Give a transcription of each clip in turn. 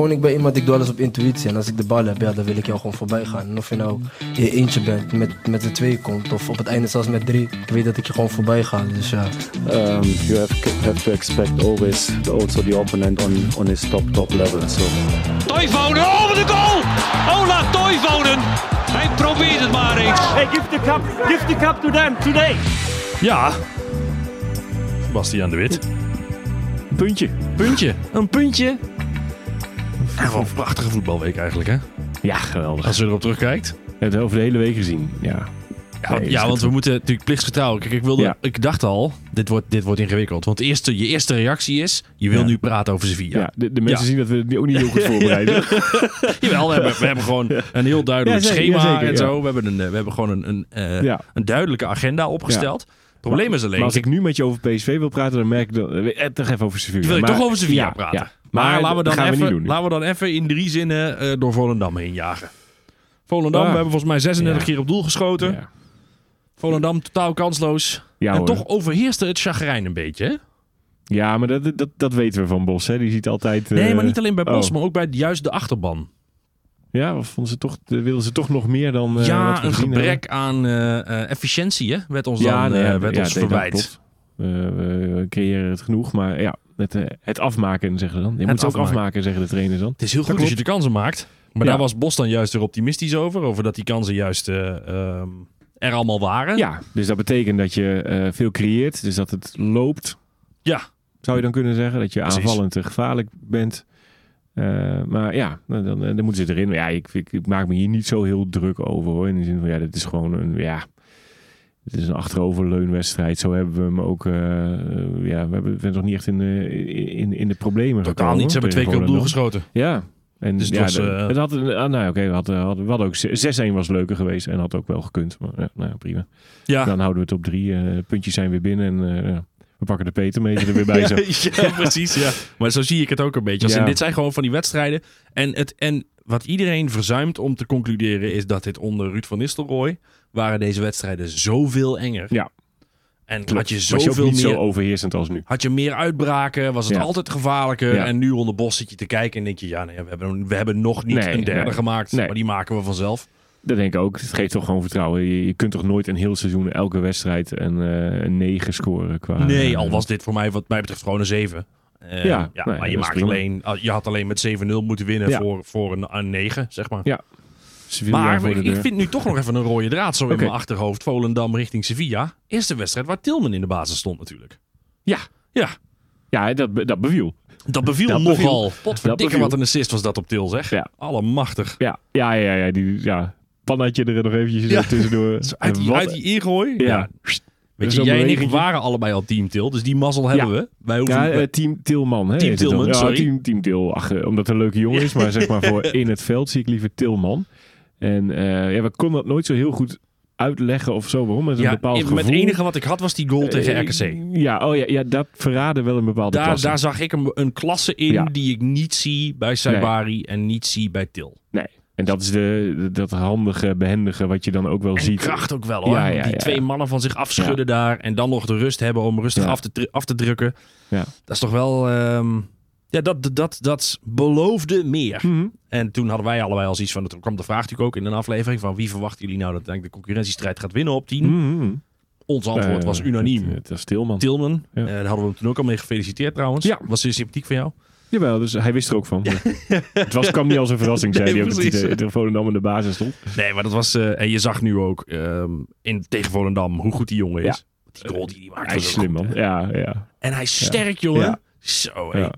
Gewoon, ik ben iemand, ik doe alles op intuïtie. En als ik de bal heb, ja, dan wil ik jou gewoon voorbij gaan. En of je nou in je eentje bent, met, met z'n tweeën komt, of op het einde zelfs met drie. Ik weet dat ik je gewoon voorbij ga. Dus ja. um, you have, have to expect always also the opponent on, on his top top level. So Toivonen, oh wat een goal! Ola Toivonen! Hij probeert het maar eens. Hey, give the cup, give the cup to them today. Ja. Bastiaan de Wit. Een puntje. Puntje. Een puntje. Wat een prachtige voetbalweek eigenlijk, hè? Ja, geweldig. Als je erop terugkijkt. We hebben het over de hele week gezien. Ja. Ja, Nee, ja is want we moeten natuurlijk plichtsgetrouw. Kijk, ik, wilde, Ja. ik dacht al, dit wordt, dit wordt ingewikkeld. Want eerste, je eerste reactie is, je wil Ja. nu praten over Sevilla. Ja, de, de mensen zien dat we het ook niet heel goed voorbereiden. Jawel, we hebben, we hebben gewoon een heel duidelijk zeker, schema zeker, en zo. We hebben, een, eh, we hebben gewoon een, een, eh, Ja. een duidelijke agenda opgesteld. Het probleem is alleen, Maar als ik nu met je over PSV wil praten, dan merk ik dat... Eh, toch even over Sevilla. wil ik Maar- toch over Sevilla ja, praten. ja. Maar, laten, we dan we even, laten we dan even in drie zinnen eh, door Volendam heen jagen. Volendam, Ah. we hebben volgens mij 36 Ja. keer op doel geschoten. Ja, Volendam totaal kansloos. ja en hoor. toch overheerste het chagrijn een beetje. Hè? Ja, maar dat, dat, dat weten we van Bos. Hè. Die ziet altijd... Nee, eh, maar niet alleen bij Bos, oh. maar ook bij juist de achterban. Ja, of vonden ze toch, wilden ze toch nog meer dan eh, wat ja, een gebrek aan eh, eh, efficiëntie hè, werd ons hebben? dan nee, ja, werd ja, ons dat verwijt. we creëren het genoeg, maar ja, het, het afmaken zeggen ze dan. Je moet het ook afmaken. zeggen de trainers dan. Het is heel goed als je de kansen maakt. Maar Ja. daar was Bos dan juist weer optimistisch over. Over dat die kansen juist eh, ehm, er allemaal waren. Ja, dus dat betekent dat je veel creëert, dus dat het loopt, Ja. zou je dan kunnen zeggen. Dat je Precies. aanvallend en gevaarlijk bent. Eh, maar ja, dan, dan, dan moeten ze erin. Maar ja, ik, ik, ik maak me hier niet zo heel druk over hoor. In de zin van, ja, dit is gewoon een, ja... Het is een achteroverleunwedstrijd. Zo hebben we hem ook... eh, ja, we hebben, nog niet echt in de, in, in de problemen Totaal gekomen, niet. Ze hebben twee keer op doel geschoten. Ja. En Dus het ja, was, eh, het had, ah, nou, oké, we, hadden, hadden, we hadden ook 6-1 was leuker geweest en had ook wel gekund. Maar ja, nou, ja, prima. Ja. Dan houden we het op drie. eh, puntjes zijn weer binnen en eh, ja, we pakken de petermeter er weer bij. Zo. ja, precies. Ja. Maar zo zie ik het ook een beetje. Als in, dit zijn gewoon van die wedstrijden. En, het, en wat iedereen verzuimt om te concluderen is dat dit onder Ruud van Nistelrooy waren deze wedstrijden zoveel enger. Ja. En Klopt. had je Was je ook zoveel niet meer... zo overheersend als nu. Had je meer uitbraken, was het Ja. altijd gevaarlijker. Ja. En nu onder Bos zit je te kijken en denk je... ja, nee, we, hebben, we hebben nog niet Nee, een derde nee. gemaakt. Nee. Maar die maken we vanzelf. Dat denk ik ook. Het geeft toch gewoon vertrouwen. Je, je kunt toch nooit een heel seizoen elke wedstrijd een, eh, een 9 scoren qua. nee, eh, al was dit voor mij wat mij betreft gewoon een 7. Eh, Ja, ja, nee, maar je, maakt alleen, je had alleen met 7-0 moeten winnen Ja. voor, voor een, een 9, zeg maar. Ja, Sevilla Maar de ik, vind nu toch nog even een rode draad zo in mijn achterhoofd. Volendam richting Sevilla. Eerste wedstrijd waar Tilman in de basis stond natuurlijk. Ja, Ja, ja dat, dat beviel. dat beviel Dat nogal. Potverdikke wat een assist was dat op Til zeg. Ja. Allemachtig. Ja, ja, ja, ja. Die, ja. Pannetje er nog eventjes Ja. tussendoor. Uit die, uit die ingooi. Ja. Ja. Weet je, jij en ik waren allebei al team Til. Dus die mazzel hebben we. Wij hoeven, Ja, eh, team Tilman. Hè, Team. Tilman, ja, sorry. Team, team Til, ach, eh, omdat het een leuke jongen is. Maar zeg maar voor in het veld zie ik liever Tilman. En eh, ja, we konden dat nooit zo heel goed uitleggen of zo. Waarom? Met een ja, bepaald gevoel. met het enige wat ik had was die goal tegen RKC. Ja, oh ja, ja, dat verraadde wel een bepaalde Daar, klasse. daar zag ik een, een klasse in Ja. die ik niet zie bij Saibari en niet zie bij Til. Nee. En dat is de, dat handige, behendige wat je dan ook wel En ziet. kracht ook wel hoor. Ja, ja, die twee mannen van zich afschudden daar. En dan nog de rust hebben om rustig af, te, af te drukken. Ja. Dat is toch wel... ehm, ja, dat, dat, dat, beloofde meer. Mhm. En toen hadden wij allebei al zoiets van... Toen kwam de vraag natuurlijk ook in een aflevering van... Wie verwachten jullie nou dat de concurrentiestrijd gaat winnen op 10? Mhm. Ons antwoord Eh, was unaniem. Het, was Tilman. Tilman. Ja. Eh, daar hadden we hem toen ook al mee gefeliciteerd trouwens. Ja. Was ze sympathiek van jou? Jawel, dus hij wist er ook van. het was, kwam niet als een verrassing, zei Nee, hij. ook Dat hij precies. de, de Volendam in de basis stond. Nee, maar dat was... eh, en je zag nu ook ehm, in, tegen Volendam hoe goed die jongen is. Ja. Die goal die hij maakt. Hij is slim, goed, man. Ja, ja. En hij is sterk, jongen. Ja. Zo, hé. ja.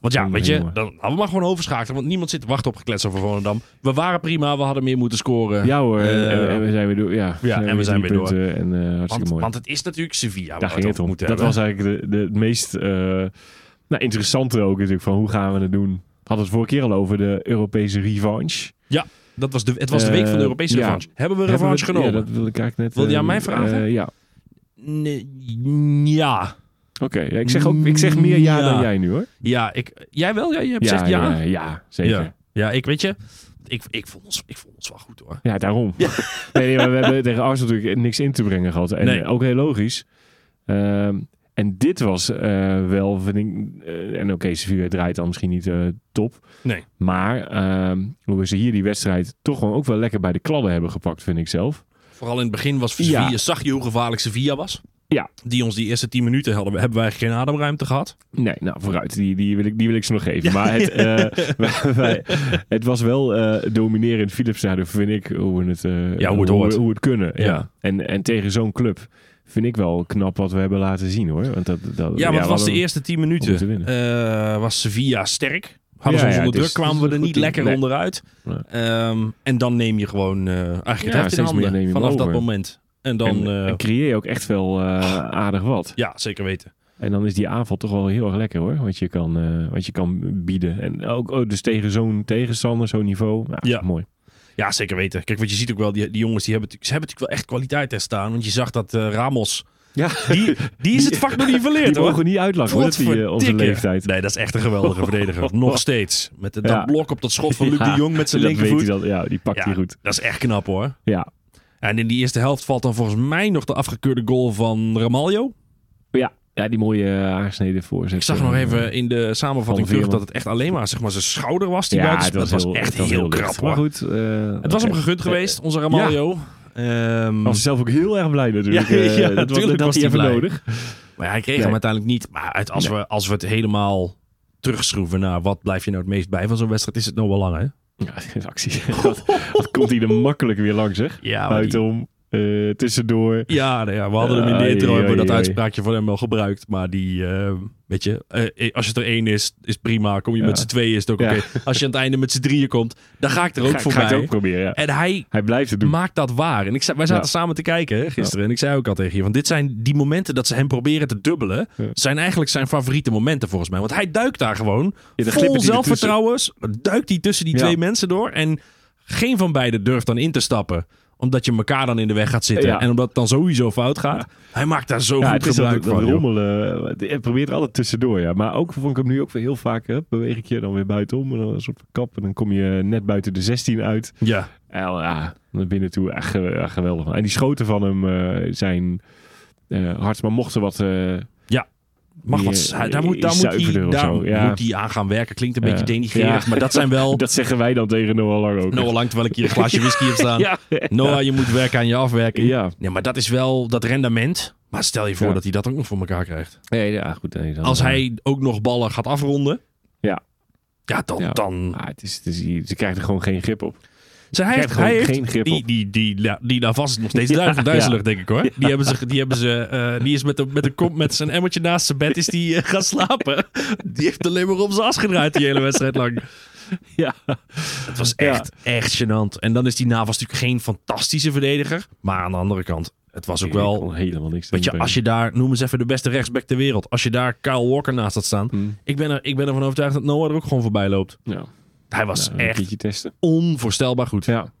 Want ja, weet je, dan hadden we maar gewoon overschakelen. Want niemand zit te wachten op geklets over Volendam. We waren prima, we hadden meer moeten scoren. Ja hoor, en, Eh, en- en we zijn weer door. Ja, ja, en we zijn weer door. En, eh, hartstikke want, mooi. want het is natuurlijk Sevilla Daar waar ging we het om. moeten Dat hebben. was eigenlijk de, de, het meest eh nou, interessante ook natuurlijk. Van hoe gaan we het doen? We hadden het vorige keer al over de Europese revanche. Dat was de, het was de week van de Eh, Europese ja. revanche. Hebben we Hebben we revanche het- genomen? Ja, dat wilde ik eigenlijk net. Wilde je eh, aan mij vragen? eh, ja. Nee, ja. Oké, ja, ik, zeg ook, ik zeg meer ja, Ja. dan jij nu hoor. Ja, ik, jij wel? Ja, je hebt gezegd ja? ja, ja, zeker. ja. Ja, ik weet je, ik, ik, vond ons, ik vond ons wel goed hoor. Ja, daarom. Nee, we hebben tegen Arsenal natuurlijk niks in te brengen gehad. En Nee. ook heel logisch. Ehm, En dit was eh, wel, vind ik... eh, en oké, Sevilla draait dan misschien niet eh, top. Nee. Maar ehm, hoe ze hier die wedstrijd toch gewoon ook wel lekker bij de kladden hebben gepakt, vind ik zelf. Vooral in het begin was Ja. Sevilla, zag je hoe gevaarlijk Sevilla was. Ja. Die ons die eerste 10 minuten hadden, hebben wij geen ademruimte gehad. Nee, nou vooruit. Die, die, wil, ik, die wil ik ze nog geven. Maar het, eh, wij- wij- het was wel eh dominerend Philips vind ik, hoe we het, eh, Ja, hoe het hoort. we- hoe we het kunnen. Ja. Ja. En, en tegen zo'n club vind ik wel knap wat we hebben laten zien hoor. Want dat, dat, Ja, want was de eerste 10 om te minuten. eh, was Sevilla sterk. Hadden Ja, ze ons ja, onder is- druk, kwamen we er niet lekker. Nee. onderuit. Nee. Ehm, en dan neem je gewoon eh, eigenlijk het heft in handen vanaf dat moment. En dan, en, eh, en creëer je ook echt wel aardig wat. ja, zeker weten. En dan is die aanval toch wel heel erg lekker hoor. Wat je kan, wat je kan bieden. En ook oh, dus tegen zo'n tegenstander, zo'n niveau. Nou, Ja. mooi. Ja, zeker weten. Kijk, want je ziet ook wel, die, die jongens die hebben, natuurlijk- ze hebben natuurlijk wel echt kwaliteit er staan. Want je zag dat eh, Ramos, Ja, die, die is het vak nog niet verleerd die hoor. mogen niet uitlachen hoor, dat die, eh, onze leeftijd. Nee, dat is echt een geweldige verdediger. Nog steeds. Met dat Ja. blok op dat schot van Luc Ja, de Jong met zijn dat linkervoet. dan, ja, die pakt hij goed. dat is echt knap hoor. Ja. En in die eerste helft valt dan volgens mij nog de afgekeurde goal van Ramaljo. Ja, ja die mooie uh, aansneden voorzet. Ik zag nog even in de samenvatting terug dat het echt alleen maar, zeg maar zijn schouder was. Die ja, buiten- het was, heel, was echt heel, krap Maar goed. eh, Het was hem gegund geweest, onze Ramaljo. Ehm, was zelf ook heel erg blij natuurlijk. Ja, Eh, ja, dat, was- natuurlijk dat was hij even blij. nodig. Maar hij kreeg Nee. hem uiteindelijk niet. Maar uit, als, we, als we het helemaal terugschroeven naar wat blijf je nou het meest bij van zo'n wedstrijd, is het nog wel lang hè? Ja, actie. dat, dat komt hij er makkelijk weer langs, zeg. Ja, Buitenom, eh, tussendoor. Ja, nou ja, we hadden hem in de intro, hebben we dat uitspraakje van hem wel gebruikt. Maar die, eh, weet je, eh, als het er één is, is prima. Kom je Ja. met z'n tweeën, is het ook Ja. oké. Als je aan het einde met z'n drieën komt, dan ga ik er ook Ga, voorbij. ga ik het ook proberen, ja. En hij Hij blijft het doen. maakt dat waar. En ik zei, wij zaten samen te kijken hè, gisteren. En ik zei ook al tegen je, van dit zijn die momenten dat ze hem proberen te dubbelen. Zijn eigenlijk zijn favoriete momenten volgens mij. Want hij duikt daar gewoon. Vol glippert hij zelfvertrouwen. Duikt hij tussen die twee mensen door. En geen van beiden durft dan in te stappen omdat je elkaar dan in de weg gaat zitten. Ja. En omdat het dan sowieso fout gaat. Hij maakt daar zo Ja, goed het is dat, gebruik dat van. rommelen. Hij probeert er altijd tussendoor, ja. Maar ook vond ik hem nu ook weer heel vaak, hè, beweeg ik je dan weer buitenom. En dan is op de kap. En dan kom je net buiten de 16 uit. Ja. En ja, naar binnen toe. Echt, echt geweldig. En die schoten van hem eh, zijn eh hard. Maar mochten wat... eh, Mag Die, wat, eh, daar moet, daar moet, of daar ja. moet hij aan gaan werken. Klinkt een Ja. beetje denigrerend. Maar dat zijn wel... dat zeggen wij dan tegen Noah Lang ook. Noah Lang, terwijl ik hier een glaasje whisky heb staan. Ja. Noah, je moet werken aan je afwerking. Ja. Ja, maar dat is wel dat rendement. Maar stel je voor dat hij dat ook nog voor elkaar krijgt. Nee, ja, goed. Nee, dan, Als eh, hij ook nog ballen gaat afronden. Ja. Ja, dan... Dan ah, het is, het is, ze krijgt er gewoon geen grip op. Hij heeft, hij heeft geen grip die, die, die, die, die daar vast is nog steeds duizelig, denk ik hoor. Die hebben ze, die hebben ze, eh, die is met, de, met, de kop, met zijn emmertje naast zijn bed is die eh, gaan slapen. Die heeft alleen maar op zijn as gedraaid die hele wedstrijd lang. Ja. Het was echt, echt gênant. En dan is die Navas natuurlijk geen fantastische verdediger. Maar aan de andere kant, het was ook wel... helemaal niks Weet je, als je daar, noem eens even de beste rechtsback ter wereld. Als je daar Kyle Walker naast had staan. Hmm. Ik ben, er, ik ben ervan overtuigd dat Noah er ook gewoon voorbij loopt. Ja, Hij was nou, echt onvoorstelbaar goed. Ja.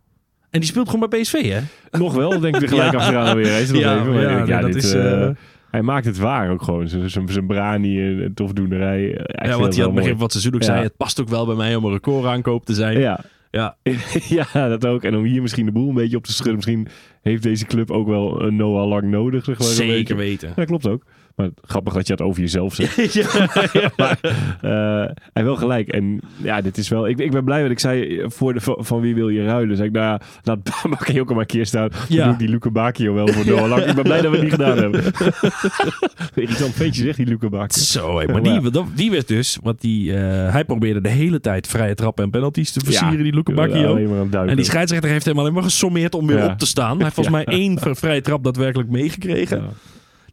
En die speelt gewoon bij PSV, hè? Nog wel, denk ik er gelijk Ja. achteraan weer. Er nog Ja, even, ja, dat dit, is, eh, eh, Hij maakt het waar ook gewoon. Zijn- brani en en tofdoenerij. eh, ik Ja, wat het hij wel begin het seizoen ook zei. Het past ook wel bij mij om een recordaankoop te zijn. Ja. Ja. ja, dat ook. En om hier misschien de boel een beetje op te schudden. Misschien heeft deze club ook wel een Noah Lang nodig. Zeg maar. Zeker weten. Ja, klopt ook. Maar grappig dat je het over jezelf zegt. ja, ja. maar eh, hij wel gelijk. En ja, dit is wel... Ik, ik ben blij dat ik zei, voor de, van, van wie wil je ruilen? Zeg ik, nou ja, laat Bakio ook maar een keer staan. Dan Ja. doe ik die Luca Bakio wel voor Noah Lang. Ik ben blij dat we het niet gedaan hebben. Irritant beetje zegt die Luca Bakio. Zo, hé, maar die, die werd dus, want die, eh, hij probeerde de hele tijd vrije trappen en penalties te versieren, die Luke duiken. En die scheidsrechter heeft hem alleen maar gesommeerd om weer op te staan. Hij heeft volgens mij één vrije trap daadwerkelijk meegekregen.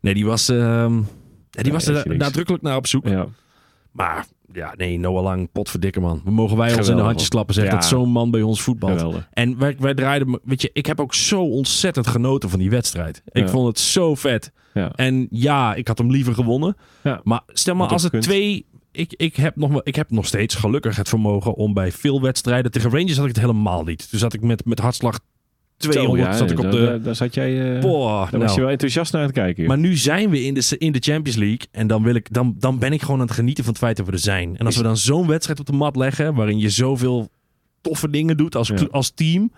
Nee, die was, ehm, die Ja, was er nadrukkelijk naar op zoek. Ja. Maar ja, nee, Noah Lang, potverdikke man. We mogen wij ons in de handjes klappen zeggen Ja. dat zo'n man bij ons voetbalt. Geweldig. En wij, wij draaiden, weet je, ik heb ook zo ontzettend genoten van die wedstrijd. Ik Ja. vond het zo vet. Ja. En ja, ik had hem liever gewonnen. Maar stel maar als het twee... Ik, ik, heb nog, ik heb nog steeds gelukkig het vermogen om bij veel wedstrijden... Tegen Rangers had ik het helemaal niet. Toen zat ik met, met hartslag 200 Zo, ja, zat ik op de... Daar, daar zat jij... Boah, daar was nou. je wel enthousiast naar aan het kijken. joh. Maar nu zijn we in de, in de Champions League. En dan, wil ik, dan, dan ben ik gewoon aan het genieten van het feit dat we er zijn. En als we dan zo'n wedstrijd op de mat leggen. waarin je zoveel toffe dingen doet als, Ja. als team.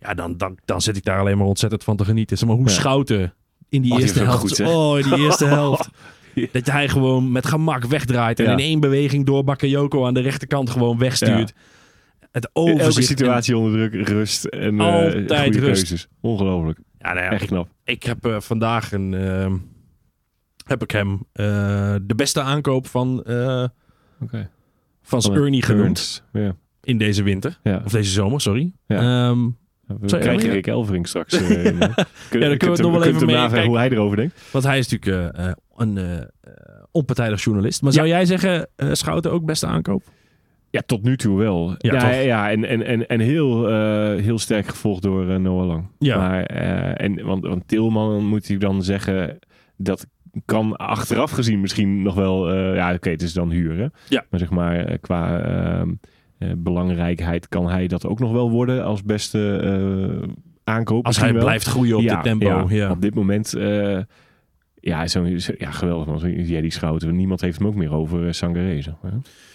Ja, dan, dan, dan zit ik daar alleen maar ontzettend van te genieten. Zeg maar hoe Ja. Schouten in die Oh, eerste helft. goed, oh, in die eerste helft. Dat hij gewoon met gemak wegdraait. En Ja. in één beweging door Bakayoko aan de rechterkant gewoon wegstuurt. Het overzicht. Elke situatie onder druk, rust en eh, Altijd goede rust. keuzes. Ongelooflijk. En- ja, nou ja, Echt ik, knap. ik heb eh, vandaag een... ehm, heb ik hem eh, de beste aankoop van, Oké. van Van Ernie genoemd. Ja. In deze winter. Ja. Of deze zomer, sorry. Ja. Ehm, We krijgen ja. Rick Elvering straks. eh, in, eh. Kunnen- we het nog wel even hem mee- navragen kijk. hoe hij erover denkt. want hij is natuurlijk eh, een eh, onpartijdig journalist. Maar zou jij zeggen, Schouten ook beste aankoop? Ja, tot nu toe wel. Ja, Ja, ja, ja, en, en, en, en heel, eh, heel sterk gevolgd door eh, Noah Lang. Ja. Maar, eh, en, want, want Tilman moet hij dan zeggen, dat kan achteraf gezien misschien nog wel... ja, oké, het is dan huur, hè? Ja. Maar zeg maar, qua belangrijkheid kan hij dat ook nog wel worden als beste aankoop. Als hij wel. blijft groeien op ja, dit tempo. Ja, Op dit moment... ja, zo, ja, geweldig man. Zo'n Jerry Schouten. Niemand heeft hem ook meer over uh, Sangaré.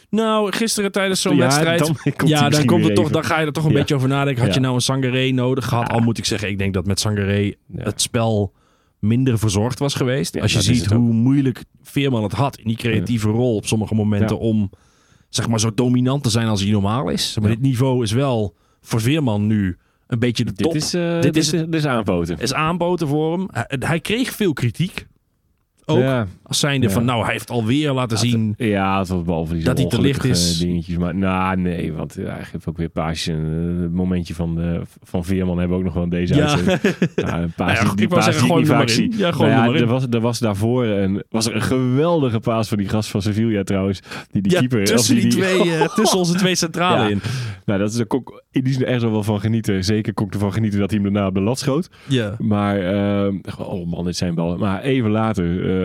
Nou, gisteren tijdens zo'n Ja, wedstrijd... dan ja, dan, komt het toch, dan ga je er toch een Ja. beetje over nadenken. Had je nou een Sangaré nodig gehad? Al moet ik zeggen, ik denk dat met Sangaré het spel minder verzorgd was geweest. Als je ziet hoe moeilijk Veerman het had in die creatieve rol op sommige momenten om zeg maar zo dominant te zijn als hij normaal is. Maar dit niveau is wel voor Veerman nu een beetje de top. Dit is, eh, Dit dit is- is, dit is aanpoten. is aanboten voor hem. Hij, hij kreeg veel kritiek. Ook Ja, als zijnde Ja. van nou, hij heeft alweer laten zien. ja het was behalve die Dat hij te licht is. dingetjes. Maar nou, nee, want ja, hij geeft ook weer paasjes. En, eh, het momentje van, de, van Veerman hebben we ook nog wel deze Ja. uitzending. Een paas Nou ja, die- goed, die paas zeggen, die gooi ik vaak zie. Ja, gooi Nou er was, er was daarvoor een, was er een geweldige paas van die gast van Sevilla trouwens. Die die keeper... tussen die, die- twee, eh, tussen onze twee centralen in. Nou, dat is, kon ik in die zin echt wel van genieten. Zeker kon ik ervan genieten dat hij hem daarna op de lat schoot. Ja. Maar, ehm, oh man, dit zijn ballen. Maar even later eh,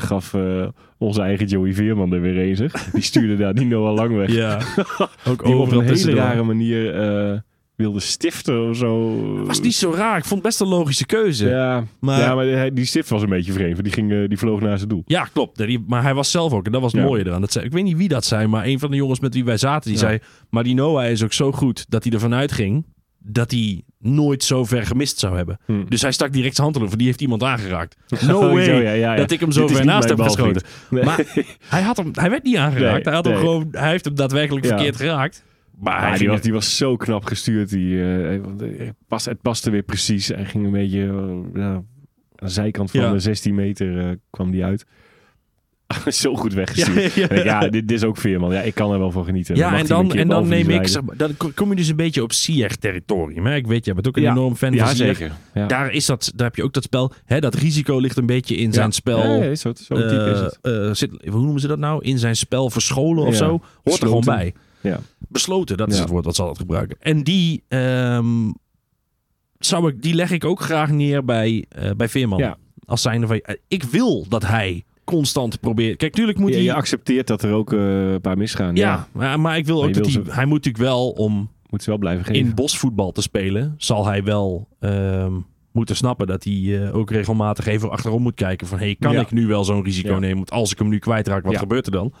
gaf eh, onze eigen Joey Veerman er weer een. Die stuurde daar die Noah Lang weg. Ja. Ook die op een hele rare manier eh, wilde stiften of zo. Was niet zo raar. Ik vond het best een logische keuze. Ja, Ja, Maar- ja, maar die stift was een beetje vreemd. Die, ging, eh, die vloog naar zijn doel. klopt. Die- Maar hij was zelf ook. En dat was het Ja. mooie eraan. Dat zei, ik weet niet wie dat zei, maar een van de jongens met wie wij zaten, die Ja. zei... Maar die Noah is ook zo goed dat hij ervan uitging dat hij nooit zo ver gemist zou hebben. Hm. Dus hij stak direct zijn hand erop. Die heeft iemand aangeraakt. No Oh, way zo, ja, ja, ja. dat ik hem zo ver naast heb geschoten. Nee. Maar hij, had hem, hij werd niet aangeraakt. Nee, hij, had hem gewoon, hij heeft hem daadwerkelijk verkeerd geraakt. Maar hij die, was, die was zo knap gestuurd. Die, eh, pas, het paste weer precies. Hij ging een beetje eh, aan de zijkant van de 16 meter eh, kwam die uit. zo goed weggestuurd. Ja, Ja, ja. dit, dit is ook Veerman. Ja, ik kan er wel van genieten. Ja, en dan, en dan neem ik... Zeg, dan kom je dus een beetje op Ziyech-territorium. hè. Ik weet, jij bent ook een enorm fan Ja, van zeker. Daar, is dat, daar heb je ook dat spel. Hè, dat risico ligt een beetje in zijn spel. Ja, zo, zo type is eh, het. eh, zit, hoe noemen ze dat nou? In zijn spel verscholen of zo. Hoort er gewoon bij. Ja. Besloten, dat is het woord wat ze altijd gebruiken. En die, ehm, zou ik, die leg ik ook graag neer bij, eh, bij Veerman. Als zijnde van, ik wil dat hij constant probeert. Kijk, tuurlijk moet Ja, hij... je accepteert dat er ook eh, een paar misgaan. Ja. ja, maar, maar ik wil Maar ook dat wil hij... ze- Hij moet natuurlijk wel om Moet ze wel blijven geven. in bosvoetbal te spelen, zal hij wel ehm, moeten snappen dat hij eh, ook regelmatig even achterom moet kijken van hey, kan Ja. ik nu wel zo'n risico Ja. nemen? Want als ik hem nu kwijtraak, wat Ja. gebeurt er dan?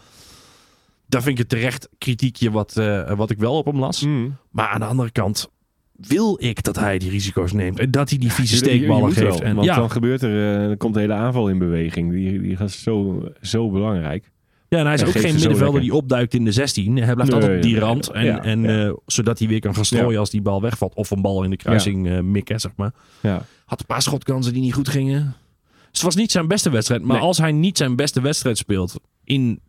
Daar vind ik het terecht kritiekje wat, eh, wat ik wel op hem las. Mm. Maar aan de andere kant wil ik dat hij die risico's neemt en dat hij die vieze steekballen geeft. wel, en, want ja, dan gebeurt er, eh, dan komt de hele aanval in beweging. Die, die gaat zo, zo belangrijk. ja, en hij is en ook geen middenvelder die opduikt in de 16. Hij blijft Nee, altijd op die rand. En, ja, en, ja. eh, zodat hij weer kan gaan strooien als die bal wegvalt. Of een bal in de kruising eh, mikken, zeg maar. Ja. Had een paar schotkansen die niet goed gingen. Dus het was niet zijn beste wedstrijd. Maar Nee. als hij niet zijn beste wedstrijd speelt in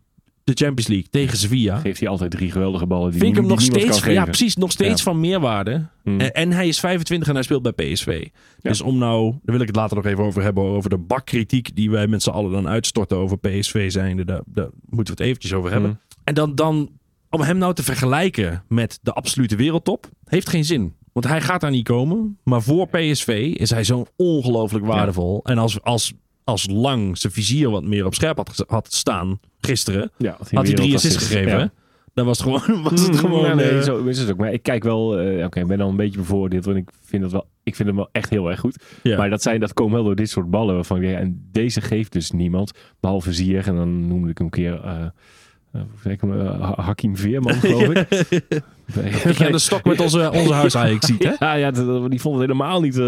de Champions League tegen Sevilla... Geeft hij altijd drie geweldige ballen die, vind ik hem nog steeds, ja, precies, nog steeds Ja. van meerwaarde. Mm. En, en hij is 25 en hij speelt bij PSV. Dus om nou, daar wil ik het later nog even over hebben, over de bakkritiek die wij met z'n allen dan uitstorten over PSV zijnde. Daar, daar moeten we het eventjes over hebben. Mm. En dan, dan, om hem nou te vergelijken met de absolute wereldtop, heeft geen zin. Want hij gaat daar niet komen. Maar voor PSV is hij zo ongelooflijk waardevol. En als, als, als Lang zijn vizier wat meer op scherp had, had staan gisteren, Ja, had hij drie assists gegeven. hè? Dan was het gewoon, was het gewoon Ja, nee, eh, zo is het ook. Maar ik kijk wel, eh, oké, ik ben al een beetje bevoordeeld, want ik vind dat wel, ik vind hem wel echt heel erg goed. ja. Maar dat, zijn, dat komen wel door dit soort ballen waarvan ik denk, en deze geeft dus niemand, behalve Zier. En dan noemde ik hem een keer, ik hem, Ha- Hakim Veerman, geloof ik. Ik ga de stok met onze, onze huis ziet, hè? Ja, ja die vond het helemaal niet,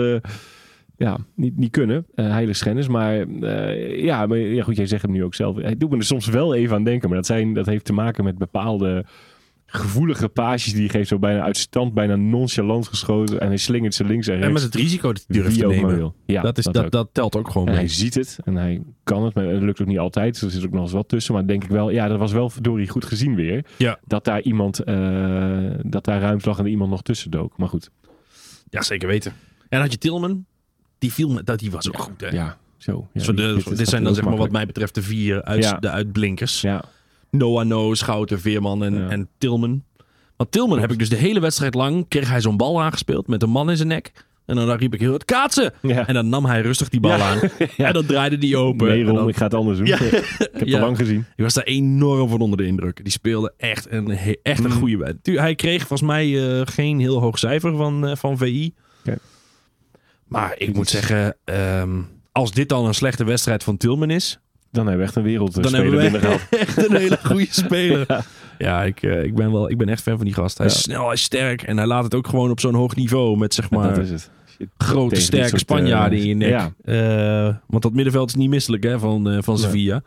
ja, niet, niet kunnen. eh heiligschennis. Maar eh, ja, maar ja, goed, jij zegt hem nu ook zelf. Hij doet me er soms wel even aan denken. Maar dat, zijn, dat heeft te maken met bepaalde gevoelige paasjes die hij geeft. Zo bijna uit stand, bijna nonchalant geschoten. En hij slingert ze links en rechts. En met het risico dat hij durft te nemen. Ja, dat, is, dat, dat, telt ook gewoon En mee. hij ziet het en hij kan het, maar het lukt ook niet altijd. Dus er zit ook nog eens wat tussen. Maar denk ik wel, ja, dat was wel verdorie goed gezien weer. Ja. Dat daar iemand, eh, dat daar ruimte lag en iemand nog tussen dook. Maar goed. Ja, zeker weten. En had je Tilman. Die viel met, dat die was ook goed. Hè? Ja, zo. Ja, de- dit- zijn dan zeg maar wat mij betreft de vier uit, Ja. de uitblinkers. Ja, Noah No, Schouten, Veerman en, Ja. en Tilman. Want Tilman heb ik dus de hele wedstrijd lang... kreeg hij zo'n bal aangespeeld met een man in zijn nek. En dan riep ik heel het kaatsen. ja. En dan nam hij rustig die bal Ja. aan. En dan draaide die open. Nee, Ron, dan- ik ga het anders doen. Ja. ik heb het Ja. lang gezien. Ik was daar enorm van onder de indruk. Die speelde echt een, echt een Mm. goede wedstrijd. Hij kreeg volgens mij eh, geen heel hoog cijfer van, eh, van VI. Maar ik moet zeggen, ehm, als dit dan een slechte wedstrijd van Tilman is, Dan hebben we echt een wereld dan hebben we echt een hele goede speler. Ja, ik, eh, ik, ben wel, ik ben echt fan van die gast. Hij is snel, hij is sterk en hij laat het ook gewoon op zo'n hoog niveau met zeg maar dat is het. grote, sterke soort, Spanjaarden eh, in je nek. ja. Eh, want dat middenveld is niet misselijk hè, van, eh, van Nee. Sevilla.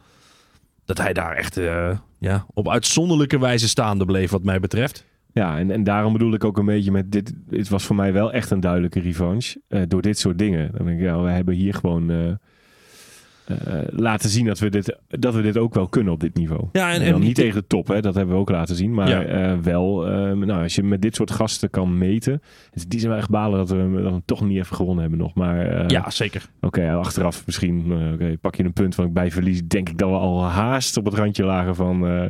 Dat hij daar echt eh, ja, op uitzonderlijke wijze staande bleef wat mij betreft. Ja, en, en daarom bedoel ik ook een beetje met dit. Het was voor mij wel echt een duidelijke revanche. eh, door dit soort dingen. Dan denk ik, ja, we hebben hier gewoon eh, eh, laten zien dat we, dit, dat we dit ook wel kunnen op dit niveau. Ja, en, En, en dan niet tegen de top, hè? dat hebben we ook laten zien. Maar Ja. wel, nou, als je met dit soort gasten kan meten. Die zijn wel echt balen dat we, hem- dat we hem toch niet even gewonnen hebben nog. Maar Ja, zeker. oké, achteraf misschien pak je een punt van bij verlies. Denk ik dat we al haast op het randje lagen van...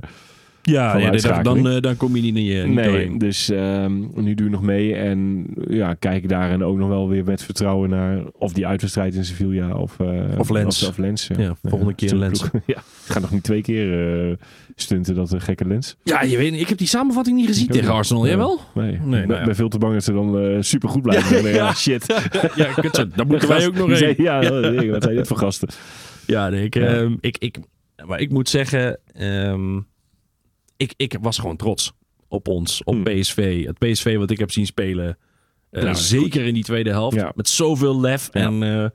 Ja, ja dan, eh, dan kom je niet, niet, niet nee, doorheen. dus ehm, nu doe je nog mee. En ja, kijk daar en ook nog wel weer met vertrouwen naar of die uitwedstrijd in Sevilla of, eh, Of Lens. Of, of Lens. Ja, volgende keer Lens. ja, ik ga nog niet twee keer eh, stunten dat een gekke Lens. Ja, je weet, ik heb die samenvatting niet gezien tegen. Arsenal. Jij wel? Nee, Nee, ik nou ben, veel te bang dat ze dan eh super goed blijven. Ja, ja, shit. Ja, daar moeten wij ook nog zei- Ja, nee, wat zijn dit voor gasten? Ja, nee, ik, ehm, ik, ik, maar ik moet zeggen, ehm, ik, ik was gewoon trots op ons, op Hmm. PSV. Het PSV wat ik heb zien spelen, eh, is zeker in die tweede helft, Ja. met zoveel lef. Ja. En eh,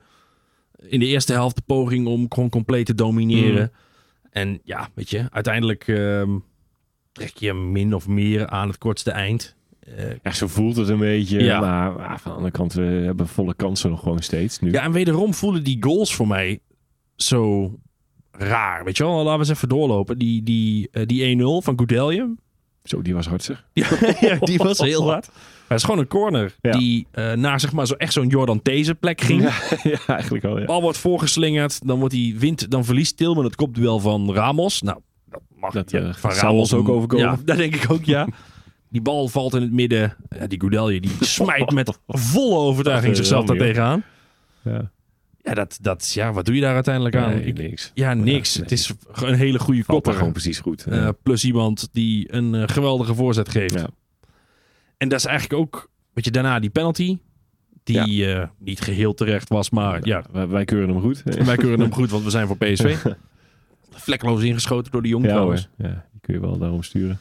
in de eerste helft de poging om gewoon compleet te domineren. Hmm. En ja, weet je, uiteindelijk ehm, trek je min of meer aan het kortste eind. Eh, Ja, zo voelt het een beetje. Ja. Maar ah, van de andere kant, we hebben volle kansen nog gewoon steeds nu. Ja, en wederom voelen die goals voor mij zo raar. Weet je wel, laten we eens even doorlopen. Die, die, eh, die 1-0 van Goudelje. Zo, die was hard zeg. ja, die was heel hard. Het is gewoon een corner Ja. die eh, naar zeg maar zo echt zo'n Jordan These plek ging. Ja, ja, eigenlijk wel. Ja. Bal wordt voorgeslingerd, dan wordt die wint, dan verliest Tilman het kopduel van Ramos. Nou, dat mag Dat, ja, eh, van zal ons ook overkomen. Ja, dat denk ik ook, ja. Die bal valt in het midden. Ja, die Goudelje die smijt met volle overtuiging zichzelf daar wel, joh. tegenaan. Ja. Ja, dat, dat, ja, wat doe je daar uiteindelijk aan? Nee, Ik- niks. Ja, niks. nee. Het is een hele goede Valt kopper. gewoon precies goed. Eh, plus iemand die een eh, geweldige voorzet geeft. Ja. En dat is eigenlijk ook, weet je, daarna die penalty. Die eh, niet geheel terecht was, maar ja, Wij, wij keuren hem goed. wij keuren hem goed, want we zijn voor PSV. Vlekkeloos ingeschoten door de jong Ja, trouwens. ja, die kun je wel daarom sturen.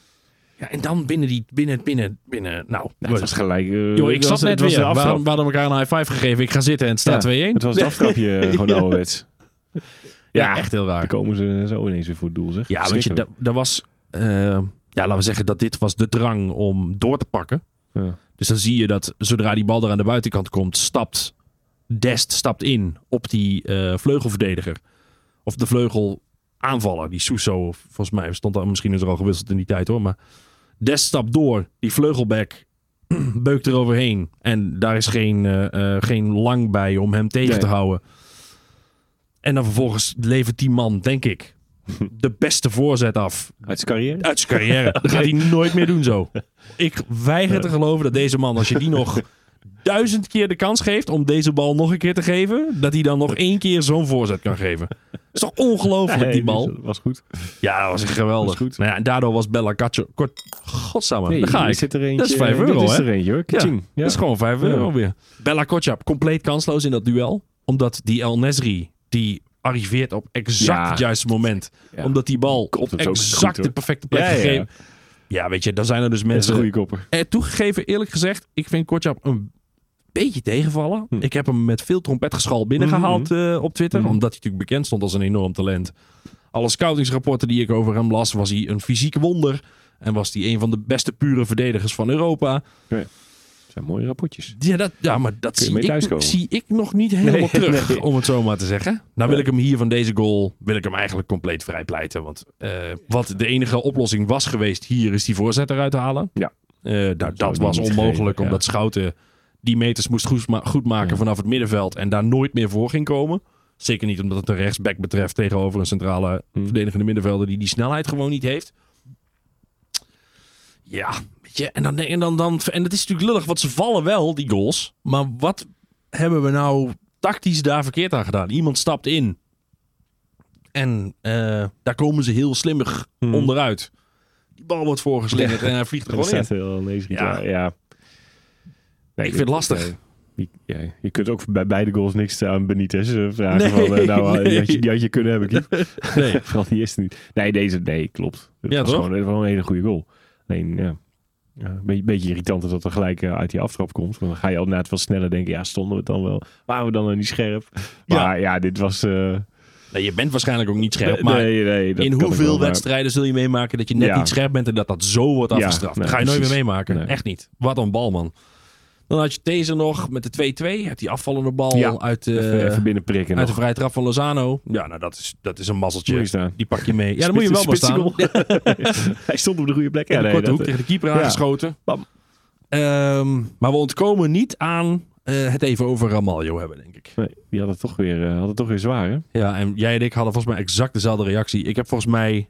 Ja, en dan binnen die, binnen, binnen, binnen, nou. Ja, het was gelijk. eh, Joh, ik zat was- net weer. We hadden, we hadden elkaar een high five gegeven. Ik ga zitten en het staat 2-1. Het was het aftrapje eh, gewoon ouderwets. ja, Ja, echt heel raar. Dan komen ze zo ineens weer voor het doel, zeg. Ja, want je, dat, dat was, eh, ja, laten we zeggen dat dit was de drang om door te pakken. Ja. Dus dan zie je dat zodra die bal er aan de buitenkant komt, stapt Dest stapt in op die eh, vleugelverdediger. Of de vleugelaanvaller, die Suso, volgens mij stond daar, misschien is er al gewisseld in die tijd hoor. Maar Dest stapt door, die vleugelback beukt er overheen. En daar is geen, eh, geen lang bij om hem tegen Nee. te houden. En dan vervolgens levert die man, denk ik, de beste voorzet af Uit zijn carrière? uit zijn carrière. Dat gaat hij nooit meer doen zo. Ik weiger te geloven dat deze man, als je die nog duizend keer de kans geeft om deze bal nog een keer te geven, dat hij dan nog één keer zo'n voorzet kan geven. Dat is toch ongelooflijk, die bal? Dat was goed. Ja, dat was echt geweldig. Goed. Nou ja, en daardoor was Bella Caccio... Kort, godsamme, Nee, daar ga ik. Zit er eentje, Dat is 5 eh, euro, is er eentje hoor. Ja. Dat is gewoon 5 Ja. euro weer. Bella Kotjap, compleet kansloos in dat duel. Omdat die El Nesri, die arriveert op exact het juiste moment. Omdat die bal op exact goed, de perfecte plek gegeven. Ja, weet je, dan zijn er dus Dat is een mensen... goede kopper. Eh, toegegeven, eerlijk gezegd, ik vind Kortjap een beetje tegenvallen. Hm. Ik heb hem met veel trompetgeschal binnengehaald eh, op Twitter. Omdat hij natuurlijk bekend stond als een enorm talent. Alle scoutingsrapporten die ik over hem las, was hij een fysiek wonder. En was hij een van de beste pure verdedigers van Europa. Dat zijn mooie rapportjes. Ja, dat, ja maar dat zie ik, zie ik nog niet helemaal Nee, terug, nee. om het zo maar te zeggen. Nou wil ik hem hier van deze goal, wil ik hem eigenlijk compleet vrijpleiten. Want eh, wat de enige oplossing was geweest hier, is die voorzet eruit halen. Ja. Eh, nou, dat die was onmogelijk, gegeven, omdat Schouten die meters moest goed, ma- goed maken Ja. vanaf het middenveld. En daar nooit meer voor ging komen. Zeker niet omdat het een rechtsback betreft tegenover een centrale Hmm. verdedigende middenvelder die die snelheid gewoon niet heeft. Ja, weet je, en dan, en dan, dan en het is natuurlijk lullig, want ze vallen wel, die goals. Maar wat hebben we nou tactisch daar verkeerd aan gedaan? Iemand stapt in en eh, daar komen ze heel slimmig Hmm. onderuit. Die bal wordt voorgeslingerd en hij vliegt er gewoon in. niet Ja. ja. Nee, Ik vind het lastig. nee. Ja, je kunt ook bij beide goals niks aan Benitez eh, vragen. Nee, van, eh, nou, nee. die, had je, kunnen hebben, Kiep. Nee. Vooral die eerste niet. Nee, deze, nee, klopt. Het Ja, was toch? gewoon, het was gewoon een hele goede goal. Alleen, ja. Ja een beetje, beetje irritant dat het er gelijk eh, uit die aftrap komt. Want dan ga je al net wat sneller denken, ja, stonden we het dan wel? Waren we dan nog niet scherp? Maar ja, dit was... eh, Nee, je bent waarschijnlijk ook niet scherp, nee, maar nee, nee, dat in hoeveel wel, maar- wedstrijden zul je meemaken dat je net Ja. niet scherp bent en dat dat zo wordt Ja, afgestraft? nee, dat ga je nooit meer meemaken. Nee. Echt niet. Wat een bal, man. Dan had je deze nog met de 2-2. Hebt die afvallende bal Ja, uit, de, Even, uit de vrije trap van Lozano. Ja, nou dat is, dat is een mazzeltje. Die pak je mee. Ja, dan moet je wel maar staan. Hij stond op de goede plek. Ja, de nee, korte hoek tegen de keeper aangeschoten. Bam. Ehm, maar we ontkomen niet aan eh, het even over Ramaljo hebben, denk ik. Nee, die had het toch weer, eh, had het toch weer zwaar, hè? Ja, en jij en ik hadden volgens mij exact dezelfde reactie. Ik heb volgens mij...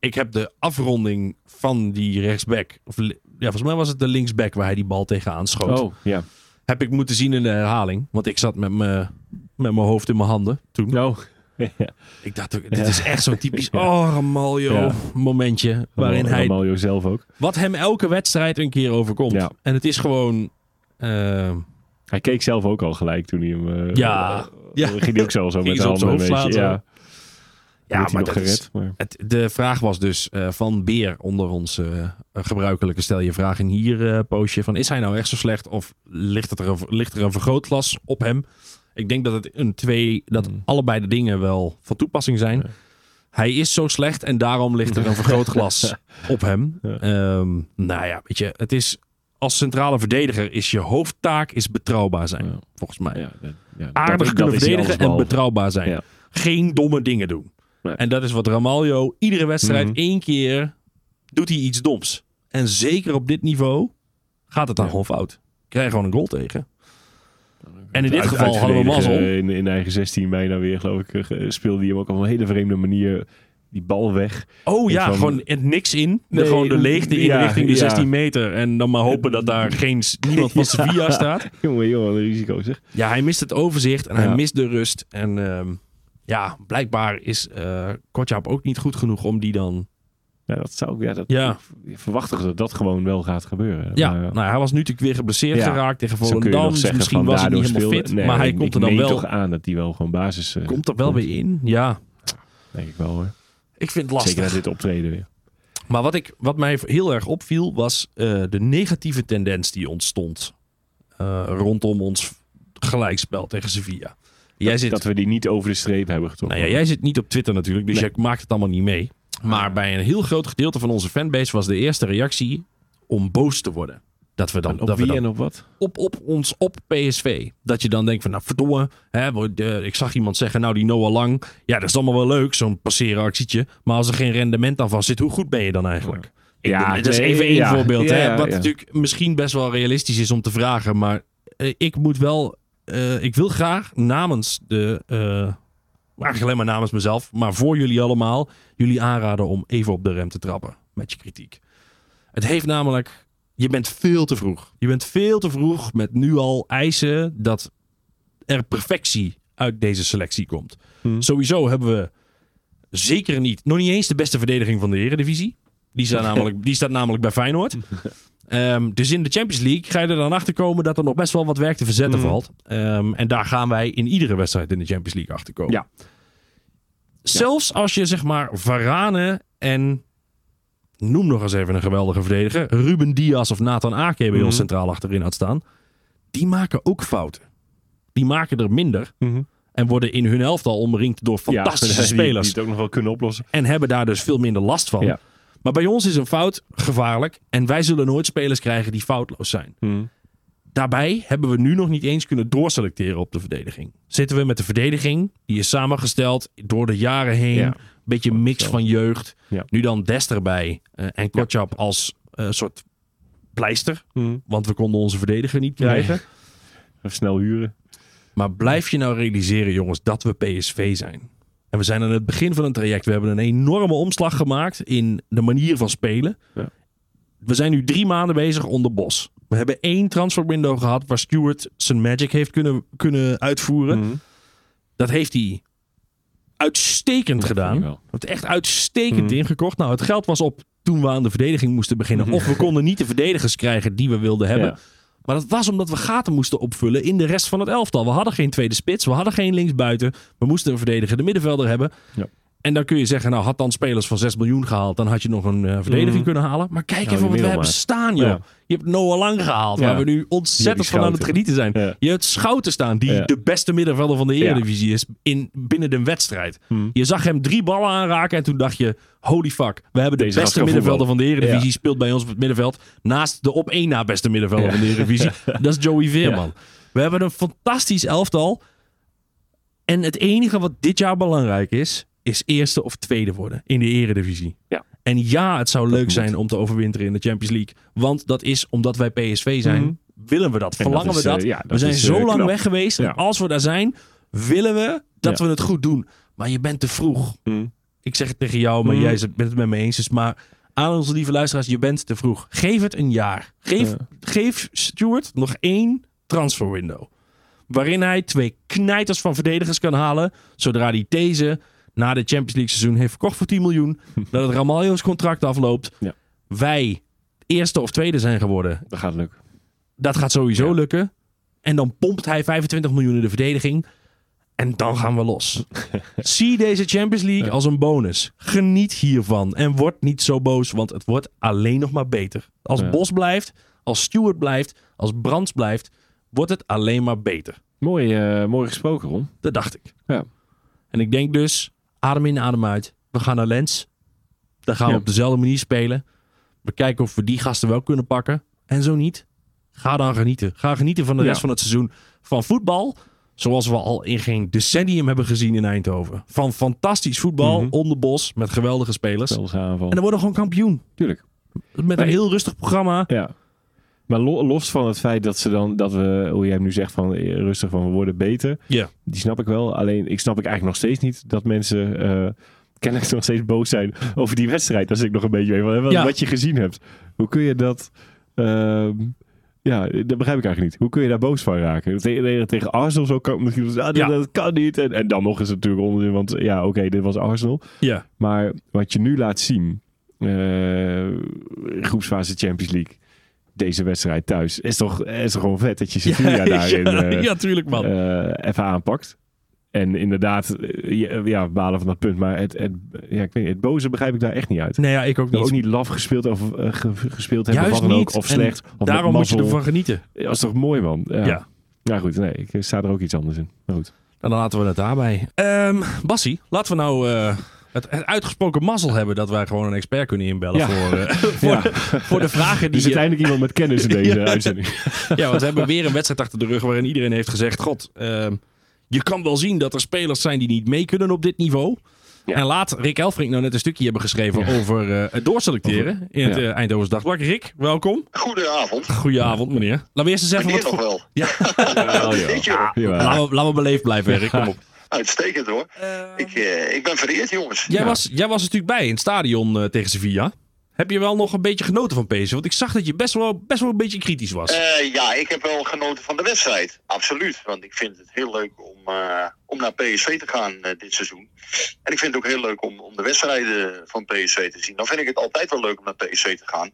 Ik heb de afronding van die rechtsback... Of, volgens mij was het de linksback waar hij die bal tegenaan schoot. Oh, ja. Heb ik moeten zien in de herhaling. Want ik zat met mijn met mijn hoofd in mijn handen toen. Oh. ja. Ik dacht, ook, dit Ja. is echt zo'n typisch... Ja. Oh, Ramaljo Ja. momentje. Waarin hij... Ramaljo zelf ook. Wat hem elke wedstrijd een keer overkomt. Ja. En het is gewoon... eh, Hij keek zelf ook al gelijk toen hij hem... eh, Ja. Ja. Ging hij ook zo, zo met op handen zijn een beetje. Ja, Ja, maar dat is-. Maar... Het, de vraag was dus eh, van Beer onder ons eh, gebruikelijke stel je vraag in hier eh, postje van is hij nou echt zo slecht of ligt, het er een, ligt er een vergrootglas op hem? Ik denk dat het een twee dat Mm. allebei de dingen wel van toepassing zijn. Hij is zo slecht en daarom ligt er een vergrootglas op hem. Ja. Ehm, nou ja, weet je, het is als centrale verdediger is je hoofdtaak is betrouwbaar zijn, Ja. volgens mij. Aardig kunnen verdedigen en betrouwbaar zijn. Geen domme dingen doen. Nee. En dat is wat Ramaljo iedere wedstrijd Mhm. één keer doet hij iets doms. En zeker op dit niveau gaat het dan Ja. gewoon fout. Krijg je gewoon een goal tegen. En in dit Uit- geval hadden we mazzel. In, in eigen 16 bijna weer, geloof ik, eh, speelde hij hem ook op een hele vreemde manier die bal weg. Oh ja, van- gewoon het niks in. Nee, gewoon de leegte in ja, richting de ja. 16 meter. En dan maar hopen dat daar geen, niemand van Sevilla staat. Jongen, jongen, een risico zeg. Ja, hij mist het overzicht en hij Ja. mist de rust. En ehm, ja, blijkbaar is eh Kotjap ook niet goed genoeg om die dan Ja, dat zou ja, dat, Ja. Ik verwacht dat dat gewoon wel gaat gebeuren. Ja, Maar, nou, hij was nu natuurlijk weer geblesseerd Ja. geraakt tegen Volendam. Dus misschien was hij niet helemaal fit. Nee, maar hij komt er dan wel, toch aan dat hij wel gewoon basis eh, komt er wel komt. weer in. Ja, Denk ik wel hoor. ik vind het lastig. Zeker dit optreden weer. Maar wat, ik, wat mij heel erg opviel was eh, de negatieve tendens die ontstond eh, rondom ons gelijkspel tegen Sevilla. Jij zit, Dat we die niet over de streep hebben getrokken. nou ja, jij zit niet op Twitter natuurlijk, dus Nee. jij maakt het allemaal niet mee. Maar bij een heel groot gedeelte van onze fanbase was de eerste reactie om boos te worden. Dat we dan, En op dat we wie dan en op wat? op, op ons, op PSV. Dat je dan denkt van, nou verdomme, hè, we- ik zag iemand zeggen, nou die Noah Lang, ja dat is allemaal wel leuk, zo'n passeren actietje. Maar als er geen rendement aan vast zit, hoe goed ben je dan eigenlijk? Ja, dat is even één ja. voorbeeld, Ja, hè, wat natuurlijk misschien best wel realistisch is om te vragen. Maar eh, ik moet wel, eh, ik wil graag namens de, eigenlijk alleen maar namens mezelf, maar voor jullie allemaal, jullie aanraden om even op de rem te trappen met je kritiek. Het heeft namelijk je bent veel te vroeg. Je bent veel te vroeg met nu al eisen dat er perfectie uit deze selectie komt. Hmm. Sowieso hebben we zeker niet, nog niet eens de beste verdediging van de Eredivisie. Die staat namelijk, die staat namelijk bij Feyenoord. Ehm, dus in de Champions League ga je er dan achter komen dat er nog best wel wat werk te verzetten Hmm. valt. Ehm, en daar gaan wij in iedere wedstrijd in de Champions League achter komen. Ja. Zelfs als je zeg maar Varane en noem nog eens even een geweldige verdediger. Ruben Diaz of Nathan Ake bij Mhm. ons centraal achterin had staan. die maken ook fouten. Die maken er minder. Mhm. En worden in hun elftal omringd door fantastische spelers. Die het ook nog wel kunnen oplossen. En hebben daar dus veel minder last van. Ja. Maar bij ons is een fout gevaarlijk. En wij zullen nooit spelers krijgen die foutloos zijn. Mhm. Daarbij hebben we nu nog niet eens kunnen doorselecteren op de verdediging. Zitten we met de verdediging, die is samengesteld door de jaren heen. Ja. Beetje een mix van jeugd. Ja. Nu dan Dest erbij eh, en Kotjap als eh, soort pleister. Mhm. Want we konden onze verdediger niet krijgen. Even snel huren. Maar blijf je nou realiseren, jongens, dat we PSV zijn. En we zijn aan het begin van een traject. We hebben een enorme omslag gemaakt in de manier van spelen. Ja. We zijn nu drie maanden bezig onder Bos. We hebben één transferwindow gehad waar Stewart zijn magic heeft kunnen, kunnen uitvoeren. Mhm. Dat heeft hij uitstekend gedaan. wel. Het echt uitstekend Mhm. ingekocht. Nou, het geld was op toen we aan de verdediging moesten beginnen. Of we konden niet de verdedigers krijgen die we wilden hebben. Ja. Maar dat was omdat we gaten moesten opvullen in de rest van het elftal. We hadden geen tweede spits, we hadden geen linksbuiten. We moesten een verdediger de middenvelder hebben. Ja. En dan kun je zeggen, nou had dan spelers van 6 miljoen gehaald, dan had je nog een eh, verdediging Mhm. kunnen halen. Maar kijk Nou, even wat we hebben staan, joh. Ja. Je hebt Noah Lang gehaald, waar we nu ontzettend van aan het genieten zijn. Je hebt Schouten staan, die de beste middenvelder van de. Eredivisie is in, binnen de wedstrijd. Mhm. Je zag hem drie ballen aanraken en toen dacht je, holy fuck. We hebben de Deze beste middenvelder van de Eredivisie, Ja. speelt bij ons op het middenveld. Naast de op één na beste middenvelder Ja. van de Eredivisie. Dat is Joey Veerman. We hebben een fantastisch elftal. En het enige wat dit jaar belangrijk is, is eerste of tweede worden in de Eredivisie. Ja. En ja, het zou leuk moet. zijn om te overwinteren in de Champions League. Want dat is omdat wij PSV zijn, Mhm. willen we dat. En Verlangen dat is, we dat. eh, ja, we dat zijn is, zo eh, lang knap. weg geweest. Ja. En als we daar zijn, willen we dat Ja. we het goed doen. Maar je bent te vroeg. Mhm. Ik zeg het tegen jou, maar Mhm. jij bent het met me eens. Dus maar aan onze lieve luisteraars, je bent te vroeg. Geef het een jaar. Geef, Ja. geef Stuart nog één transferwindow. Waarin hij twee knijters van verdedigers kan halen. Zodra hij deze na de Champions League seizoen heeft verkocht voor 10 miljoen. dat het Ramaljo's contract afloopt. Ja. Wij eerste of tweede zijn geworden. Dat gaat lukken. Dat gaat sowieso Ja. lukken. En dan pompt hij 25 miljoen in de verdediging. En dan gaan we los. Zie deze Champions League als een bonus. Geniet hiervan. En word niet zo boos, want het wordt alleen nog maar beter. Als Ja. Bos blijft, als Stewart blijft, als Brands blijft, wordt het alleen maar beter. Mooi, eh, mooi gesproken, Ron. Dat dacht ik. Ja. En ik denk dus, adem in, adem uit. We gaan naar Lens. Dan gaan we Ja. op dezelfde manier spelen. We kijken of we die gasten wel kunnen pakken. En zo niet. Ga dan genieten. Ga genieten van de Ja. rest van het seizoen. Van voetbal, zoals we al in geen decennium hebben gezien in Eindhoven. Van fantastisch voetbal, Mhm. onder bos, met geweldige spelers. En dan worden we gewoon kampioen. Tuurlijk. Met een heel rustig programma. Ja. Maar lo- los van het feit dat ze dan, dat we, hoe jij hem nu zegt, van eh, rustig van we worden beter. Ja. Die snap ik wel. Alleen, ik snap ik eigenlijk nog steeds niet dat mensen eh kennelijk nog steeds boos zijn over die wedstrijd. Dat ik nog een beetje weet van, wat, Ja. wat je gezien hebt. Hoe kun je dat... ehm, ja, dat begrijp ik eigenlijk niet. Hoe kun je daar boos van raken? Tegen, tegen Arsenal zo kan misschien ah, dat, Ja. dat kan niet. En, en dan nog is het natuurlijk onzin, want ja, oké, dit was Arsenal. Ja. Maar wat je nu laat zien, eh, groepsfase Champions League, deze wedstrijd thuis, is toch, is toch gewoon vet dat je Sevilla daarin ja, eh, ja, tuurlijk man. eh, even aanpakt. En inderdaad, eh, ja, balen van dat punt. Maar het, het, ja, ik weet niet, het boze begrijp ik daar echt niet uit. nee, ja, ik ook Dat niet. ook niet laf gespeeld of ge- gespeeld hebben, Juist of wat dan niet. ook, of En slecht. Of Daarom moet je ervan genieten. Dat is toch mooi, man. Ja. Ja. ja. goed. Nee, ik sta er ook iets anders in. Maar goed. En dan laten we het daarbij. Ehm Bassie, laten we nou het, het uitgesproken mazzel hebben dat wij gewoon een expert kunnen inbellen Ja. voor, eh, voor, Ja. de, voor de vragen Er die... zit eindelijk iemand met kennis in deze Ja. uitzending. ja, want we hebben weer een wedstrijd achter de rug waarin iedereen heeft gezegd... God, ehm, je kan wel zien dat er spelers zijn die niet mee kunnen op dit niveau. Ja. En laat Rick Elfrink nou net een stukje hebben geschreven over eh, het doorselecteren in het ja. eh, Eindhovens Dagblad. Rick, welkom. Goedenavond. Goedenavond, meneer. Laten we eerst eens even Meneer wat... nog wel. Ja, Ja. Jawel. laten, we, laten we beleefd blijven, Rick. Kom op. Uitstekend hoor. Ik, eh, ik ben vereerd jongens. Jij, Ja. was, jij was natuurlijk bij in het stadion eh, tegen Sevilla. Heb je wel nog een beetje genoten van PSV? Want ik zag dat je best wel, best wel een beetje kritisch was. Eh, ja, ik heb wel genoten van de wedstrijd. Absoluut. Want ik vind het heel leuk om, eh, om naar PSV te gaan dit seizoen. En ik vind het ook heel leuk om, om de wedstrijden van PSV te zien. Dan vind ik het altijd wel leuk om naar PSV te gaan.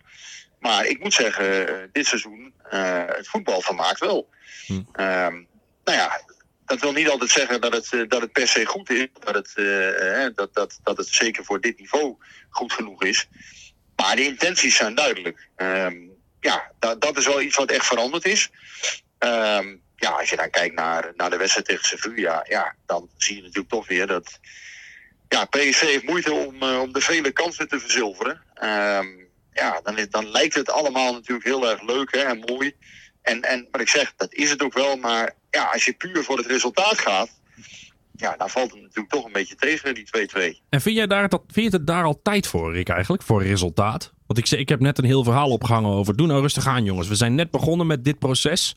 Maar ik moet zeggen, dit seizoen, eh, het voetbal vermaakt wel. Hm. Ehm, nou ja, dat wil niet altijd zeggen dat het, eh, dat het per se goed is. Dat het, eh, eh, dat, dat, dat het zeker voor dit niveau goed genoeg is. Maar de intenties zijn duidelijk. Ehm, ja, da- dat is wel iets wat echt veranderd is. Ehm, ja, als je dan kijkt naar, naar de wedstrijd tegen Sevilla, ja, dan zie je natuurlijk toch weer dat ja, PSV heeft moeite om, om de vele kansen te verzilveren. Ehm, ja, dan, dan lijkt het allemaal natuurlijk heel erg leuk hè, en mooi. En, en wat ik zeg, dat is het ook wel. Maar ja, als je puur voor het resultaat gaat, ja, dan valt het natuurlijk toch een beetje tegen, die 2-2. En vind jij daar, dat, vind je het daar al tijd voor, Rick, eigenlijk? Voor resultaat? Want ik, zei- ik heb net een heel verhaal opgehangen over... Doe nou rustig aan, jongens. We zijn net begonnen met dit proces.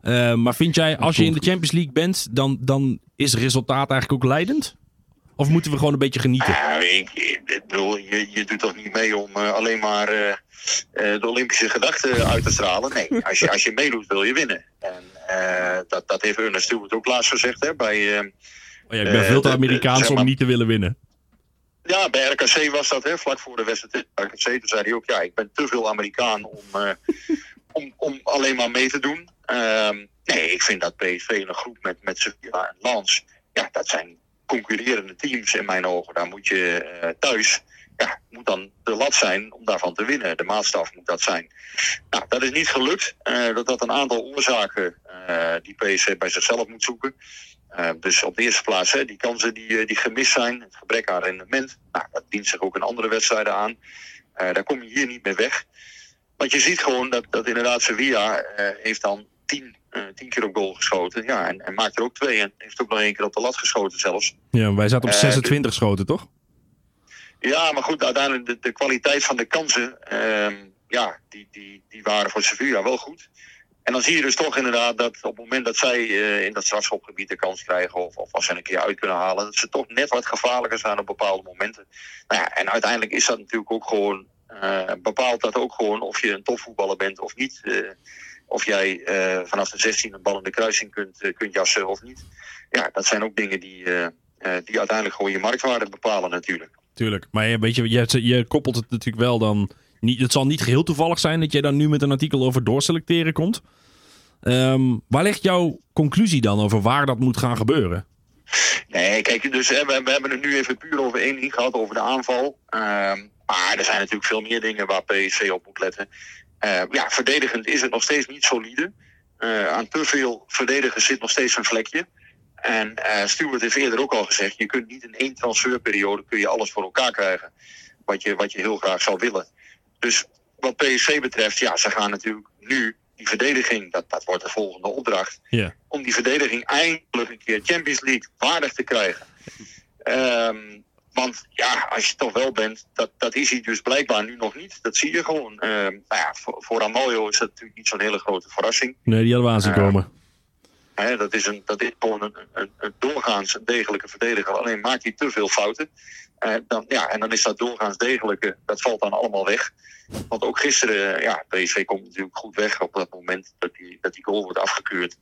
Eh, maar vind jij, als je in de Champions League bent... Dan, dan is resultaat eigenlijk ook leidend? Of moeten we gewoon een beetje genieten? Ja, ik, ik bedoel, je, je doet toch niet mee om eh, alleen maar eh, eh, de Olympische gedachten uit te stralen. Nee, als je, als je meedoet wil je winnen. En dat, dat heeft Ernest Stewart ook laatst gezegd hè, bij... Oh ja, ik ben veel te Amerikaans zeg om niet te willen winnen. Ja, bij RKC was dat, hè, vlak voor de wedstrijd. RKC, toen zei hij ook, ja, ik ben te veel Amerikaan om, om, om alleen maar mee te doen. Ehm, nee, ik vind dat PSV een groep met, met Sevilla en Lans, ja, dat zijn concurrerende teams in mijn ogen. Daar moet je eh, thuis, ja, moet dan de lat zijn om daarvan te winnen. De maatstaf moet dat zijn. Nou, dat is niet gelukt. Eh, dat had een aantal oorzaken eh, die PSV bij zichzelf moet zoeken. Uh, dus op de eerste plaats, hè, die kansen die, uh, die gemist zijn, het gebrek aan rendement, nou, dat dient zich ook in andere wedstrijden aan. Uh, daar kom je hier niet meer weg. Want je ziet gewoon dat, dat inderdaad Sevilla heeft dan tien, tien keer op goal geschoten. Ja, en, en maakt er ook twee. En heeft ook nog één keer op de lat geschoten zelfs. Ja, wij zaten op 26 schoten, toch? Ja, maar goed, uiteindelijk de, de kwaliteit van de kansen, uh, ja, die, die, die waren voor Sevilla wel goed. En dan zie je dus toch inderdaad dat op het moment dat zij uh, in dat strafschopgebied de kans krijgen, of, of als ze een keer uit kunnen halen, dat ze toch net wat gevaarlijker zijn op bepaalde momenten. Nou ja, en uiteindelijk is dat natuurlijk ook gewoon, uh, bepaalt dat ook gewoon of je een topvoetballer bent of niet. Uh, of jij vanaf de 16 een bal in de kruising kunt, kunt jassen of niet. Ja, dat zijn ook dingen die, die uiteindelijk gewoon je marktwaarde bepalen natuurlijk. Tuurlijk, maar weet je, je, je koppelt het natuurlijk wel dan niet, het zal niet geheel toevallig zijn dat jij dan nu met een artikel over doorselecteren komt. Um, waar ligt jouw conclusie dan over waar dat moet gaan gebeuren? Nee, kijk, dus hè, we, we, hebben het nu even puur over één ding gehad, over de aanval. Um, maar er zijn natuurlijk veel meer dingen waar PSV op moet letten. Uh, ja, verdedigend is het nog steeds niet solide. Uh, aan te veel verdedigers zit nog steeds een vlekje. En uh, Stuart heeft eerder ook al gezegd, je kunt niet in één transferperiode kun je alles voor elkaar krijgen. Wat je, wat je heel graag zou willen. Dus wat PSV betreft, ja, ze gaan natuurlijk nu die verdediging, dat, dat wordt de volgende opdracht. Yeah. Om die verdediging eindelijk een keer Champions League waardig te krijgen. Um, want ja, als je toch wel bent, dat, dat is hij dus blijkbaar nu nog niet. Dat zie je gewoon. Um, nou ja, voor, voor Amalio is dat natuurlijk niet zo'n hele grote verrassing. Nee, die hadden we aan zien komen. Uh, hè, dat, is een, dat is gewoon een, een, een doorgaans degelijke verdediger. Alleen maakt hij te veel fouten. Uh, dan, ja, en dan is dat doorgaans degelijke, dat valt dan allemaal weg. Want ook gisteren, ja, PSV komt natuurlijk goed weg op dat moment dat die, dat die goal wordt afgekeurd.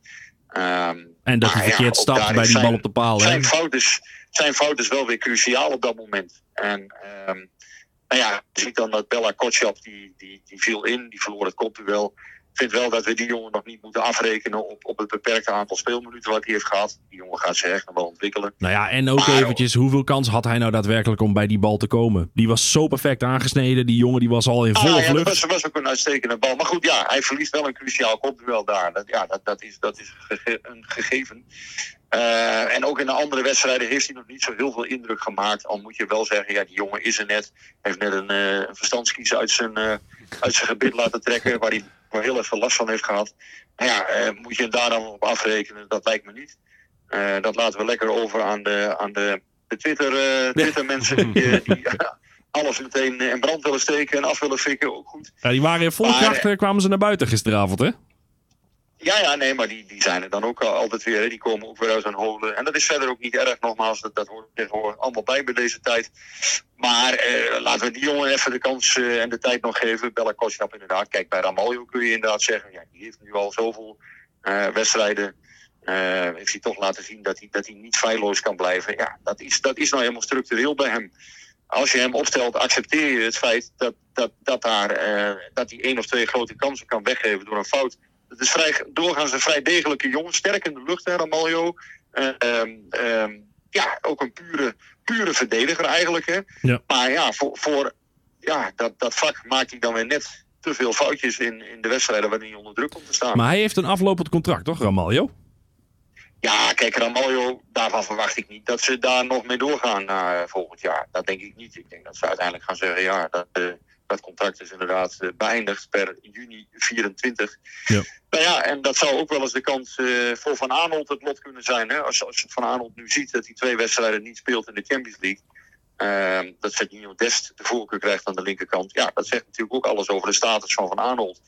Um, en dat hij verkeerd ja, stapt bij die zijn, bal op de paal. Zijn fout, is, zijn fout is wel weer cruciaal op dat moment. En um, nou ja, je ziet dan dat Bella Kotschap, die, die, die viel in, die verloor het kopduel. Ik vind wel dat we die jongen nog niet moeten afrekenen op, op het beperkte aantal speelminuten wat hij heeft gehad. Die jongen gaat zich echt nog wel ontwikkelen. Nou ja, en ook maar, eventjes, hoeveel kans had hij nou daadwerkelijk om bij die bal te komen? Die was zo perfect aangesneden, die jongen die was al in volle ah, ja, vlucht. Dat was, was ook een uitstekende bal. Maar goed, ja, hij verliest wel een cruciaal kopduel daar. Dat, ja, dat, dat is, dat is gege een gegeven. Uh, en ook in de andere wedstrijden heeft hij nog niet zo heel veel indruk gemaakt. Al moet je wel zeggen, ja, die jongen is er net. Heeft net een, uh, een verstandskies uit zijn, uh, uit zijn gebit laten trekken, waar hij waar heel even last van heeft gehad. Nou ja, moet je hem daar dan op afrekenen? Dat lijkt me niet. dat laten we lekker over aan de, aan de, de Twitter, Twitter mensen die, die alles meteen in brand willen steken en af willen fikken. Ook goed. Ja, die waren in volle kracht, kwamen ze naar buiten gisteravond, hè? Ja, ja, nee, maar die, die zijn er dan ook altijd weer. Die komen ook weer uit hun holen. En dat is verder ook niet erg, nogmaals. Dat, dat hoort tegenwoordig allemaal bij bij deze tijd. Maar eh, laten we die jongen even de kans uh, en de tijd nog geven. Bella Kostjap inderdaad. Kijk, bij Ramaljo kun je inderdaad zeggen... Ja, die heeft nu al zoveel uh, wedstrijden... heeft hij toch laten zien dat hij, dat hij niet feilloos kan blijven. Ja, dat is, dat is nou helemaal structureel bij hem. Als je hem opstelt, accepteer je het feit dat, dat, dat, daar, dat hij één of twee grote kansen kan weggeven door een fout... Het is vrij, doorgaans een vrij degelijke jongen. Sterk in de lucht, hè, Ramaljo. Uh, um, um, ja, ook een pure, pure verdediger eigenlijk. Hè. Ja. Maar ja, voor, voor ja, dat, dat vak maakt hij dan weer net te veel foutjes in, in de wedstrijden waarin hij onder druk komt te staan. Maar hij heeft een aflopend contract, toch, Ramaljo? Ja, kijk, Ramaljo, daarvan verwacht ik niet dat ze daar nog mee doorgaan eh, volgend jaar. Dat denk ik niet. Ik denk dat ze uiteindelijk gaan zeggen, ja, dat, eh, dat contract is inderdaad eh, beëindigd per juni 24. Ja. Nou ja, en dat zou ook wel eens de kans voor Van Aanholt het lot kunnen zijn. Hè? Als, als Van Aanholt nu ziet dat hij twee wedstrijden niet speelt in de Champions League. ehm, dat Sergio Dest de voorkeur krijgt aan de linkerkant. Ja, dat zegt natuurlijk ook alles over de status van Van Aanholt.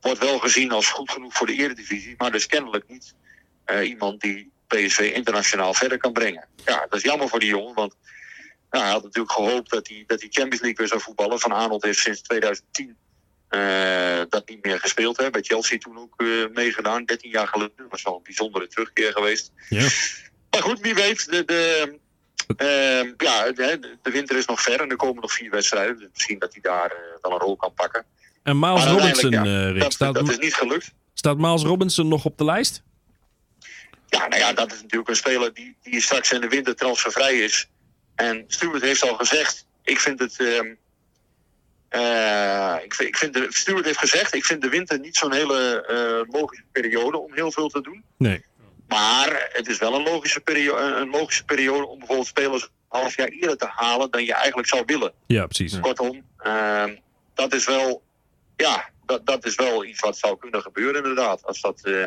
Wordt wel gezien als goed genoeg voor de eredivisie, maar dus kennelijk niet iemand die PSV internationaal verder kan brengen. Ja, dat is jammer voor die jongen, want nou, hij had natuurlijk gehoopt dat hij, dat hij Champions League weer zou voetballen. Van Arnold heeft sinds 2010 eh, dat niet meer gespeeld. Hè. Bij Chelsea toen ook eh, meegedaan, 13 jaar geleden. Dat was wel een bijzondere terugkeer geweest. Ja. Maar goed, wie weet. De, de, eh, ja, de, de winter is nog ver en er komen nog vier wedstrijden. Dus misschien dat hij daar eh, wel een rol kan pakken. En Miles Robinson, ja, eh, Rick, dat, staat, dat is niet gelukt. staat Miles Robinson nog op de lijst? Ja, nou ja, dat is natuurlijk een speler die, die straks in de winter transfervrij is. En Stuart heeft al gezegd, ik vind het... ehm, eh, ik, vind, ik vind de, Stuart heeft gezegd, ik vind de winter niet zo'n hele eh, logische periode om heel veel te doen. Nee. Maar het is wel een logische, periode, een logische periode om bijvoorbeeld spelers een half jaar eerder te halen dan je eigenlijk zou willen. Ja, precies. Kortom, ehm, dat is wel, ja, dat, dat is wel iets wat zou kunnen gebeuren inderdaad. Als dat, eh,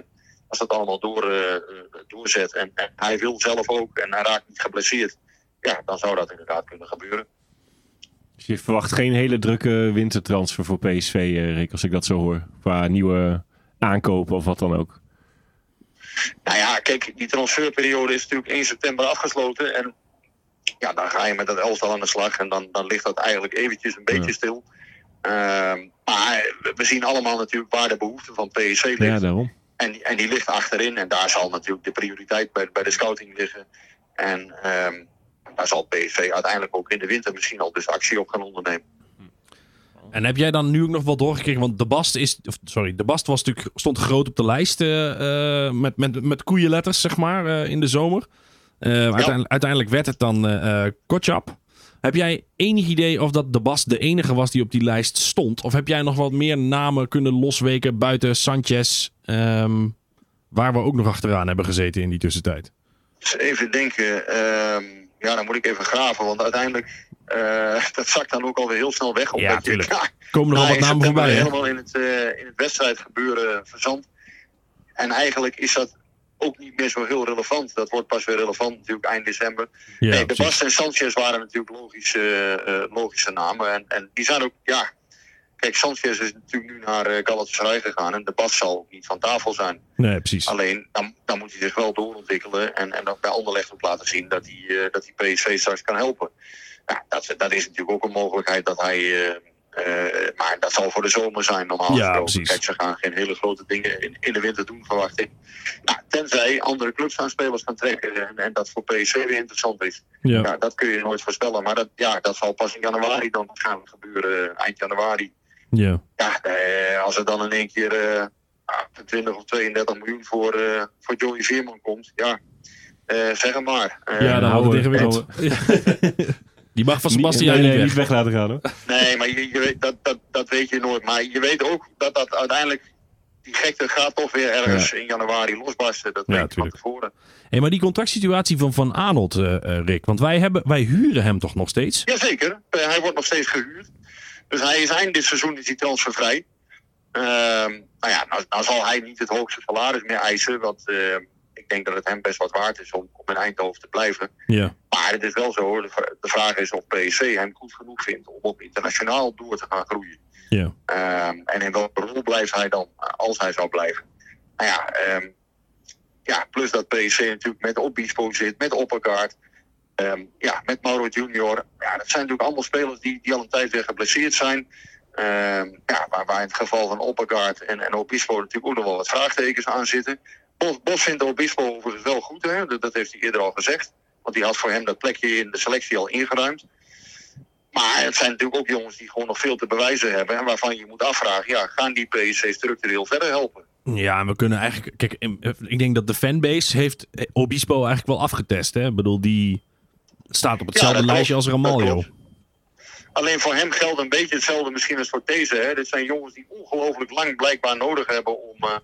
als dat allemaal door, eh, eh, doorzet. En, en hij wil zelf ook en hij raakt niet geblesseerd. Ja, dan zou dat inderdaad kunnen gebeuren. Dus je verwacht geen hele drukke wintertransfer voor PSV, eh, Rick, als ik dat zo hoor. Qua nieuwe aankopen of wat dan ook. Nou ja, kijk, die transferperiode is natuurlijk 1 september afgesloten. En ja, dan ga je met dat elftal aan de slag. En dan, dan ligt dat eigenlijk eventjes een beetje Ja. stil. Ehm, maar we- we zien allemaal natuurlijk waar de behoefte van PSV ligt. Ja, daarom. En, die- en die ligt achterin. En daar zal natuurlijk de prioriteit bij, bij de scouting liggen. En ehm, daar zal PSV uiteindelijk ook in de winter misschien al dus actie op gaan ondernemen. En heb jij dan nu ook nog wel doorgekregen? Want de Bast is. Of, sorry, de Bast was natuurlijk, stond groot op de lijst. eh, eh, met, met, met koeienletters, zeg maar, eh, in de zomer. Uiteindelijk, uiteindelijk werd het dan Kotjap. Heb jij enig idee of dat de Bast de enige was die op die lijst stond? Of heb jij nog wat meer namen kunnen losweken buiten Sanchez? ehm, waar we ook nog achteraan hebben gezeten in die tussentijd? Even denken. ehm, ja, dan moet ik even graven. Want uiteindelijk. eh, dat zakt dan ook alweer heel snel weg. Ja, omdat je- tuurlijk. ja, Komen er Nou, wel wat namen voorbij, hè? helemaal in het, eh, in het wedstrijdgebeuren verzand. En eigenlijk is dat ook niet meer zo heel relevant. Dat wordt pas weer relevant natuurlijk eind december. Ja, nee, de. Bast en Sanchez waren natuurlijk logische, eh, logische namen. En, en die zijn ook, ja... Kijk, Sanchez is natuurlijk nu naar uh, Galatasaray gegaan. En de Bast zal niet van tafel zijn. Nee, precies. Alleen, dan, dan moet hij zich wel doorontwikkelen. En, en dat bij Anderlecht ook laten zien dat hij, eh, dat hij PSV straks kan helpen. Ja, dat, dat is natuurlijk ook een mogelijkheid dat hij... eh, eh, maar dat zal voor de zomer zijn normaal Ja, gesproken. precies. Kijk, ze gaan geen hele grote dingen in, in de winter doen, verwacht ik. Nou, tenzij andere clubs aan spelers gaan trekken en, en dat voor PSV weer interessant is. Ja. Ja, dat kun je nooit voorspellen. Maar dat, ja, dat zal pas in januari dan waarschijnlijk gebeuren, eh, eind januari. Ja. Ja, eh, als er dan in één keer eh 28 of 32 miljoen voor, eh, voor Joey Veerman komt, ja, eh, zeg het maar. Eh, Ja, dan houden, ingewikkeld. Die mag van Sebastian nee, nee, niet weg. niet weg laten gaan hoor. Nee, maar je, je weet, dat, dat, dat weet je nooit. Maar je weet ook dat dat uiteindelijk, die gekte gaat toch weer ergens in januari losbarsten. Dat Ja, weet je van tevoren. Hey, maar die contractsituatie van Van Arnold, eh, eh, Rick. Want wij, hebben, wij huren hem toch nog steeds? Jazeker, Eh, hij wordt nog steeds gehuurd. Dus hij is eind dit seizoen is hij transfervrij. Ehm, nou ja, nou, nou zal hij niet het hoogste salaris meer eisen. Want eh, ik denk dat het hem best wat waard is om, om in Eindhoven te blijven. Ja. Maar het is wel zo, hoor, de, vra- de vraag is of PSV hem goed genoeg vindt om ook internationaal door te gaan groeien. Ja. Ehm, en in welke rol blijft hij dan, eh, als hij zou blijven? Nou ja, ehm, ja plus dat PSV natuurlijk met Obispo zit, met Oppergaard, ehm, ja, met Mauro Junior. Ja, dat zijn natuurlijk allemaal spelers die, die al een tijd weer geblesseerd zijn. Ehm, ja, waar, waar in het geval van Oppergaard en, en Obispo natuurlijk ook nog wel wat vraagtekens aan zitten. Bos, Bos vindt Obispo overigens wel goed, hè? Dat, dat heeft hij eerder al gezegd. Want die had voor hem dat plekje in de selectie al ingeruimd. Maar het zijn natuurlijk ook jongens die gewoon nog veel te bewijzen hebben. En waarvan je moet afvragen, ja, gaan die PSC structureel verder helpen? Ja, we kunnen eigenlijk... Kijk, ik denk dat de fanbase heeft eh, Obispo eigenlijk wel afgetest. Hè? Ik bedoel, die staat op hetzelfde lijstje als Ramaljo. Alleen voor hem geldt een beetje hetzelfde misschien als voor deze. Hè. Dit zijn jongens die ongelooflijk lang blijkbaar nodig hebben om, eh,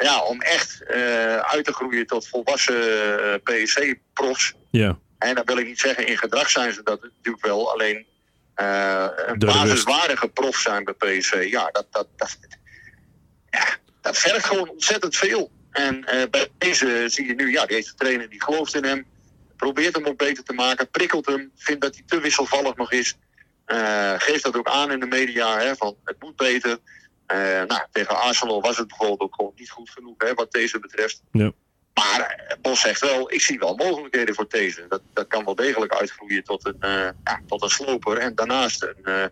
ja, om echt eh, uit te groeien tot volwassen eh, PSC-profs. Ja. En dan wil ik niet zeggen, in gedrag zijn ze dat natuurlijk wel. Alleen eh, een basiswaardige prof zijn bij PSV, ja, dat, dat, dat, ja, dat vergt gewoon ontzettend veel. En bij deze zie je nu, ja, deze trainer die gelooft in hem. Probeert hem ook beter te maken, prikkelt hem. Vindt dat hij te wisselvallig nog is. Geeft dat ook aan in de media, hè, van het moet beter. Eh, nou, tegen Arsenal was het bijvoorbeeld ook gewoon niet goed genoeg, hè, wat deze betreft. Ja. Maar eh, Bos zegt wel, ik zie wel mogelijkheden voor deze. Dat, dat kan wel degelijk uitgroeien tot een, eh, ja, tot een sloper. En daarnaast een,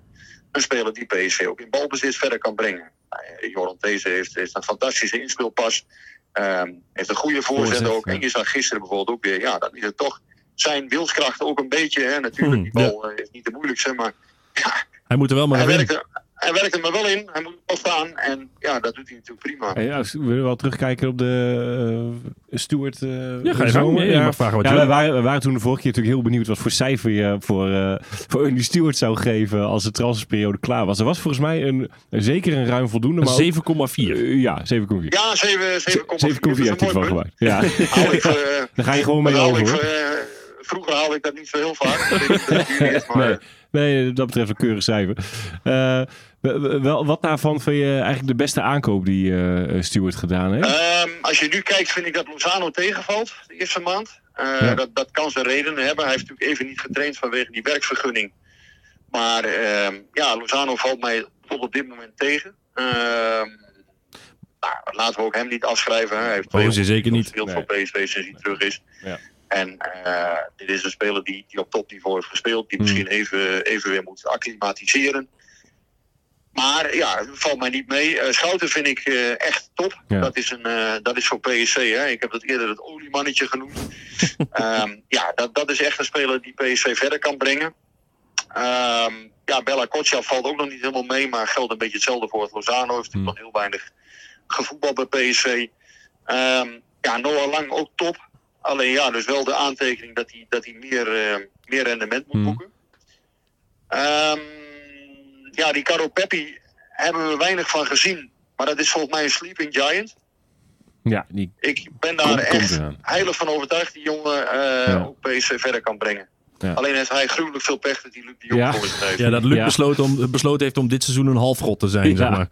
een speler die PSV ook in balbezit verder kan brengen. Eh, Joran Deze heeft, heeft een fantastische inspeelpas. Ehm, heeft een goede voorzet ook. ja. En je zag gisteren bijvoorbeeld ook weer, ja, dan is het toch zijn wilskracht ook een beetje. Hè. Natuurlijk, die Hmm, ja. bal is niet de moeilijkste, maar ja, Hij moet er wel maar hij, werkt hij werkt er maar wel in. Hij moet wel staan. En ja, dat doet hij natuurlijk prima. Hey, ja, we willen wel terugkijken op de uh, Stuart. eh, Ja, ga je zomer. Ja, vragen wat ja, waren, we waren toen de vorige keer natuurlijk heel benieuwd wat voor cijfer je voor, eh voor Andy Stewart zou geven als de transferperiode klaar was. Er was volgens mij een, een zeker een ruim voldoende. Maar ook- 7,4. Eh, ja, 7,4. Ja, 7,4 7,4 had hij ervan gemaakt. Ja. Haal ik, eh, Daar ga je gewoon mee haal over hoor. vroeger haalde ik dat niet zo heel vaak. Is, maar, Nee, dat betreft een keurig cijfer. Eh, wel, wat daarvan vind je eigenlijk de beste aankoop die eh Stewart gedaan heeft? Ehm, als je nu kijkt, vind ik dat Lozano tegenvalt de eerste maand. Eh, Ja. dat, dat kan zijn redenen hebben. Hij heeft natuurlijk even niet getraind vanwege die werkvergunning. Maar ehm, ja, Lozano valt mij tot op dit moment tegen. Ehm, nou, laten we ook hem niet afschrijven. hè. Hij heeft Oh, zeer zeker niet. gespeeld Nee. voor PSV sinds hij terug is. Ja. En eh, dit is een speler die, die op topniveau heeft gespeeld. Die Hmm. misschien even, even weer moet acclimatiseren. Maar ja, valt mij niet mee. Eh, Schouten vind ik eh, echt top. Ja. Dat, is een, dat is voor PSC. Hè. Ik heb dat eerder het oliemannetje genoemd. Ehm, ja, dat, dat is echt een speler die PSV verder kan brengen. Ehm, ja, Bella Kotja valt ook nog niet helemaal mee. Maar geldt een beetje hetzelfde voor het Lozano. Heeft natuurlijk nog heel weinig gevoetbald bij PSV. Ehm, ja, Noah Lang ook top. Alleen ja, dus wel de aantekening dat hij, dat hij meer, eh, meer rendement moet Hmm. boeken. Ehm, ja, die Caro Peppi hebben we weinig van gezien. Maar dat is volgens mij een sleeping giant. ja, die Ik ben daar komt, echt heilig van overtuigd die jongen eh Ja. ook PSV verder kan brengen. Ja. Alleen heeft hij gruwelijk veel pech dat hij Luc de Jong Ja. voor zich heeft. Ja, dat Luc Ja. besloten, om, besloten heeft om dit seizoen een halfgod te zijn, Ja. zeg maar.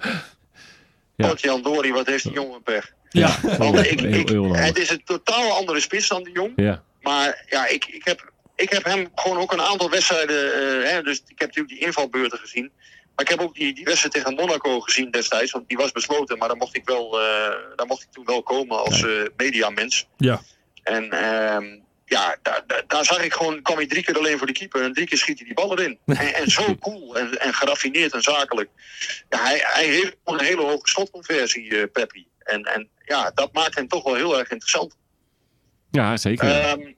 Ja. Jan Dori, wat heeft die jongen pech. Ja. Want ik, ik, het is een totaal andere spits dan de Jong. Ja, Maar ja, ik, ik, heb, ik heb hem gewoon ook een aantal wedstrijden. eh, hè, dus ik heb natuurlijk die invalbeurten gezien. Maar ik heb ook die, die wedstrijd tegen Monaco gezien destijds. Want die was besloten, maar daar mocht ik, wel, eh, daar mocht ik toen wel komen als eh mediamens. Ja. En ehm, ja, daar, daar, daar zag ik gewoon, kwam hij drie keer alleen voor de keeper. En drie keer schiet hij die bal erin. En, en zo cool en, en geraffineerd en zakelijk. Ja, hij, hij heeft gewoon een hele hoge schotconversie, eh Peppi. En, en ja, dat maakt hem toch wel heel erg interessant. ja zeker. Ehm,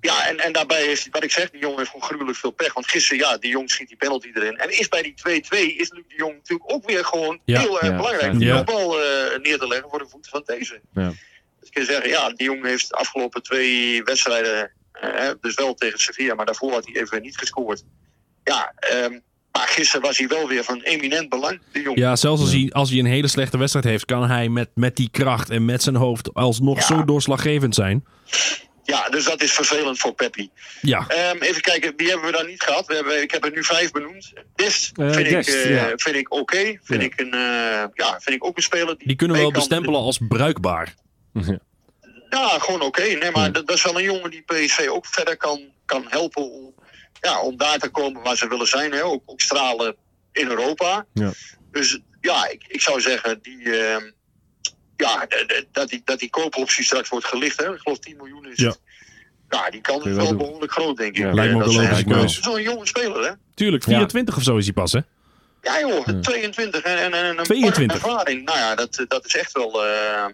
ja, en, en daarbij is, wat ik zeg, die jongen heeft gewoon gruwelijk veel pech. Want gisteren, ja, die jong schiet die penalty erin. En is bij die 2-2, is Luc de Jong natuurlijk ook weer gewoon Ja. heel erg Ja. belangrijk. Om die bal eh, neer te leggen voor de voeten van deze. Ja. Dus ik kan zeggen, ja, die jongen heeft de afgelopen twee wedstrijden, eh, dus wel tegen Sevilla, maar daarvoor had hij even niet gescoord. Ja, ehm, maar gisteren was hij wel weer van eminent belang, de jongen. Ja, zelfs als hij, als hij een hele slechte wedstrijd heeft, kan hij met, met die kracht en met zijn hoofd alsnog Ja. zo doorslaggevend zijn. Ja, dus dat is vervelend voor Peppi. Ja, Ehm, even kijken, wie hebben we dan niet gehad? We hebben, ik heb er nu vijf benoemd. Dest Eh, vind, Dest, ik, eh, ja. vind ik oké. Vind, Ja. ik een, eh, ja, vind ik ook een speler. Die, die kunnen we wel bestempelen als bruikbaar. Ja, gewoon oké. Nee, maar dat, dat is wel een jongen die PSV ook verder kan, kan helpen om, ja, om daar te komen waar ze willen zijn. Hè? Ook, ook stralen in Europa. Ja. Dus ja, ik, ik zou zeggen, die, ehm, ja, dat, die, dat die koopoptie straks wordt gelicht. Hè? Ik geloof 10 miljoen is Ja. het. Ja, die kan dus wel behoorlijk groot, denk ik. Ja, lijkt me ook dat. Zo'n jonge speler, hè? Tuurlijk, 24 of zo is hij pas, hè? Ja joh, 22 en, en, en een 22. pak ervaring. Nou ja, dat, dat is echt wel... eh,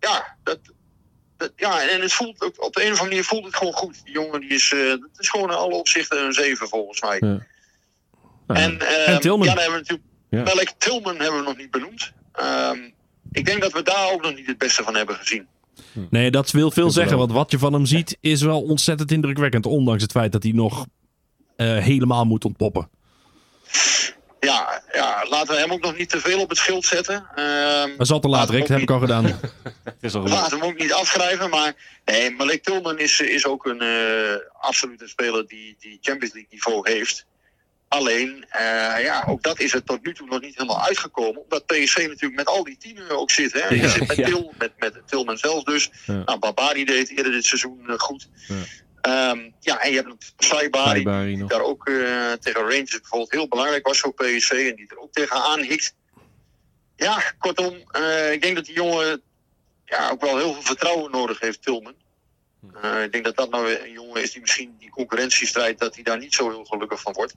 ja, dat, dat, ja, en het voelt ook, op de een of andere manier voelt het gewoon goed. Die jongen die is, eh dat is gewoon in alle opzichten een 7 volgens mij. Ja. Nou, En, eh, En Tilman. Ja, dan hebben we natuurlijk... Ja. Welk Tilman hebben we nog niet benoemd. Ehm, ik denk dat we daar ook nog niet het beste van hebben gezien. Nee, dat wil veel zeggen, want wat je van hem ziet is wel ontzettend indrukwekkend. Ondanks het feit dat hij nog eh, helemaal moet ontpoppen. Ja, ja, laten we hem ook nog niet te veel op het schild zetten. Ehm, Dat is al te laat, Rick. Dat heb ik al gedaan. Het is al. Laten we hem ook niet afschrijven, maar nee, Malik Tillman is, is ook een eh absolute speler die, die Champions League niveau heeft. Alleen, eh, ja, ook dat is er tot nu toe nog niet helemaal uitgekomen. Omdat PSV natuurlijk met al die tienen ook zit. Hè? Ja, zit met, ja. Til, met, met Tillman zelf dus. Ja. Nou, Babari deed eerder dit seizoen eh, goed. Ja. Ehm, ja, en je hebt Saibari, Saibari die nog. daar ook eh, tegen Rangers bijvoorbeeld heel belangrijk was voor PSV. En die er ook tegenaan hikt. Ja, kortom, eh, ik denk dat die jongen ja, ook wel heel veel vertrouwen nodig heeft, Tilman. Eh, ik denk dat dat nou een jongen is die misschien die concurrentiestrijd, dat hij daar niet zo heel gelukkig van wordt.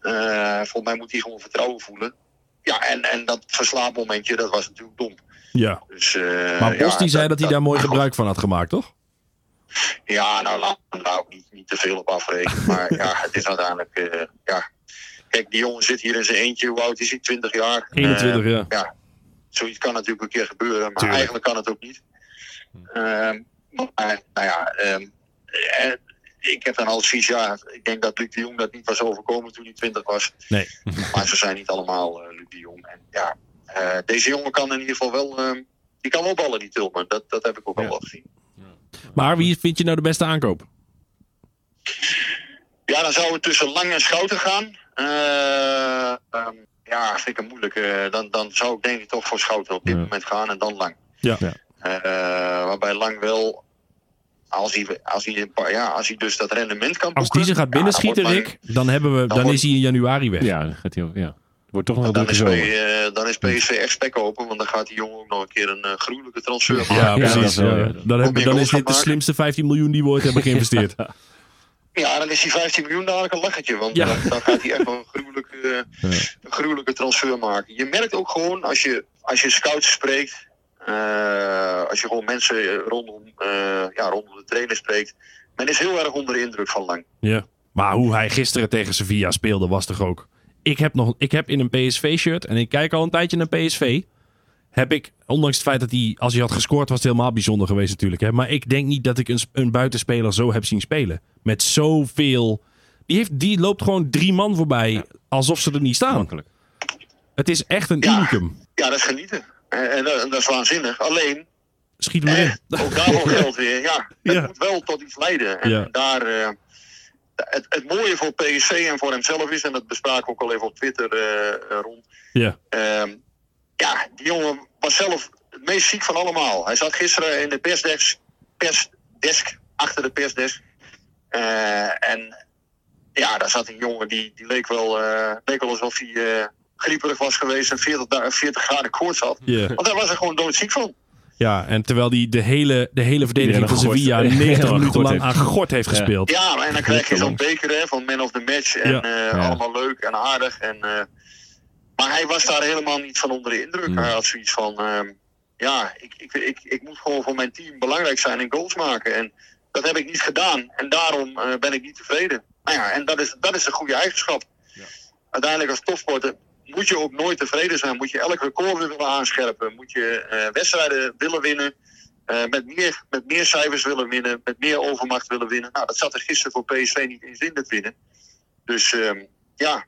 Eh, volgens mij moet hij gewoon vertrouwen voelen. Ja, en, en dat verslaapmomentje, dat was natuurlijk dom. Ja. Dus, eh, Maar Bos ja, die zei dat hij daar mooi gebruik van had gemaakt, toch? Ja, nou laat we ook niet, niet te veel op afrekenen. Maar ja, het is uiteindelijk. eh, ja. Kijk, die jongen zit hier in zijn eentje. Hoe oud is hij? 20 jaar. 21, Eh, ja. ja. Zoiets kan natuurlijk een keer gebeuren, maar Tuurlijk. eigenlijk kan het ook niet. Ehm, maar, nou ja, ehm, eh, ik heb dan advies, ja, ik denk dat Luc de Jong dat niet was overkomen toen hij 20 was. Nee. Maar ze zijn niet allemaal eh, Luc de Jong. En ja, deze jongen kan in ieder geval wel, ehm, die kan wel ballen, die Tilman. Dat, dat heb ik ook al wel gezien. Maar wie vind je nou de beste aankoop? Ja, dan zou het tussen Lang en Schouten gaan. Eh, ehm, ja, vind ik een moeilijke. Dan, dan zou ik denk ik toch voor Schouten op dit Ja. moment gaan en dan Lang. Ja. Ja. Eh, waarbij Lang wel, als hij, als, hij een paar, ja, als hij dus dat rendement kan Als boeken, die ze gaat ja, binnenschieten, dan wordt Rick, dan, hebben we, dan dan wordt- is hij in januari weg. Ja, dan gaat hij, ja. Wordt toch nog een Dan is, zomer. P- eh, dan is PSV echt spek open, want dan gaat die jongen ook nog een keer een eh, gruwelijke transfer maken. Ja, Ja, dat precies. Dan, je dan is dit de slimste 15 miljoen die we ooit hebben geïnvesteerd. Ja, dan is die 15 miljoen dadelijk een lachertje. Want Ja. dan, dan gaat hij echt wel een gruwelijke, Ja. een gruwelijke transfer maken. Je merkt ook gewoon als je, als je scouts spreekt. eh, als je gewoon mensen eh, rondom, eh, ja, rondom de trainer spreekt. Men is heel erg onder de indruk van Lang. Ja. Maar hoe hij gisteren tegen Sevilla speelde was toch ook... Ik heb, nog, ik heb in een PSV-shirt, en ik kijk al een tijdje naar PSV... Heb ik, ondanks het feit dat hij, als hij had gescoord, was het helemaal bijzonder geweest natuurlijk. Hè? Maar ik denk niet dat ik een, een buitenspeler zo heb zien spelen. Met zoveel... Die, heeft, die loopt gewoon drie man voorbij, alsof ze er niet staan. Makkelijk. Het is echt een Ja. unicum. Ja, dat is genieten. En, en, dat- en dat is waanzinnig. Alleen, Schiet hem erin. eh, ook daarvoor geldt weer. Ja, het Ja. moet wel tot iets leiden. En Ja. daar, eh, het, het mooie voor PSV en voor hemzelf is, en dat bespraken we ook al even op Twitter eh, eh, rond. Ja. Ehm, ja, die jongen was zelf het meest ziek van allemaal. Hij zat gisteren in de persdesk, persdesk achter de persdesk. Eh, en ja, daar zat een jongen die, die leek, wel, leek wel alsof hij grieperig was geweest en 40, da- 40 graden koorts had. Want hij was er gewoon doodziek van. Ja, en terwijl hij de hele, de hele verdediging van Sevilla gort- 90 hele minuten lang aan gort heeft Ja. gespeeld. Ja, en dan krijg je zo'n beker hè, van man of the match. En Ja. eh, Ja. allemaal leuk en aardig. En, eh, maar hij was daar helemaal niet van onder de indruk. Hmm. Hij had zoiets van... ehm, ja, ik, ik, ik, ik moet gewoon voor mijn team belangrijk zijn en goals maken. En dat heb ik niet gedaan. En daarom eh, ben ik niet tevreden. Nou ja, en dat is, dat is een goede eigenschap. Uiteindelijk als topsporter moet je ook nooit tevreden zijn. Moet je elk record weer willen aanscherpen. Moet je eh, wedstrijden willen winnen. eh, met, meer, met meer cijfers willen winnen. Met meer overmacht willen winnen. Nou, dat zat er gisteren voor PSV niet in zin, dat winnen. Dus ehm, ja,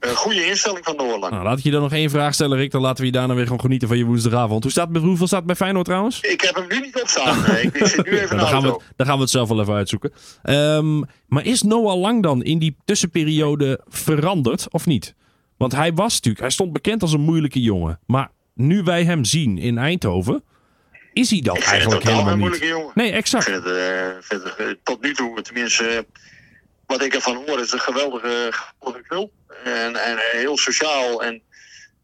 een goede instelling van Noorland. Nou, laat ik je dan nog één vraag stellen, Rick. Dan laten we je daarna weer gewoon genieten van je woensdagavond. Hoe staat, hoeveel staat het bij Feyenoord trouwens? Ik heb hem nu niet opstaan. Ik, ik zit nu even Nou, dan, in gaan we, dan gaan we het zelf wel even uitzoeken. Ehm, maar is Noah Lang dan in die tussenperiode veranderd of niet? Want hij was natuurlijk, hij stond bekend als een moeilijke jongen. Maar nu wij hem zien in Eindhoven, is hij dat Ik vind het eigenlijk helemaal niet. moeilijke jongen. Nee, Ik exact. vind het, eh, vind het eh, tot nu toe, tenminste, eh, wat ik ervan hoor, is een geweldige, geweldige knul. En, en heel sociaal. En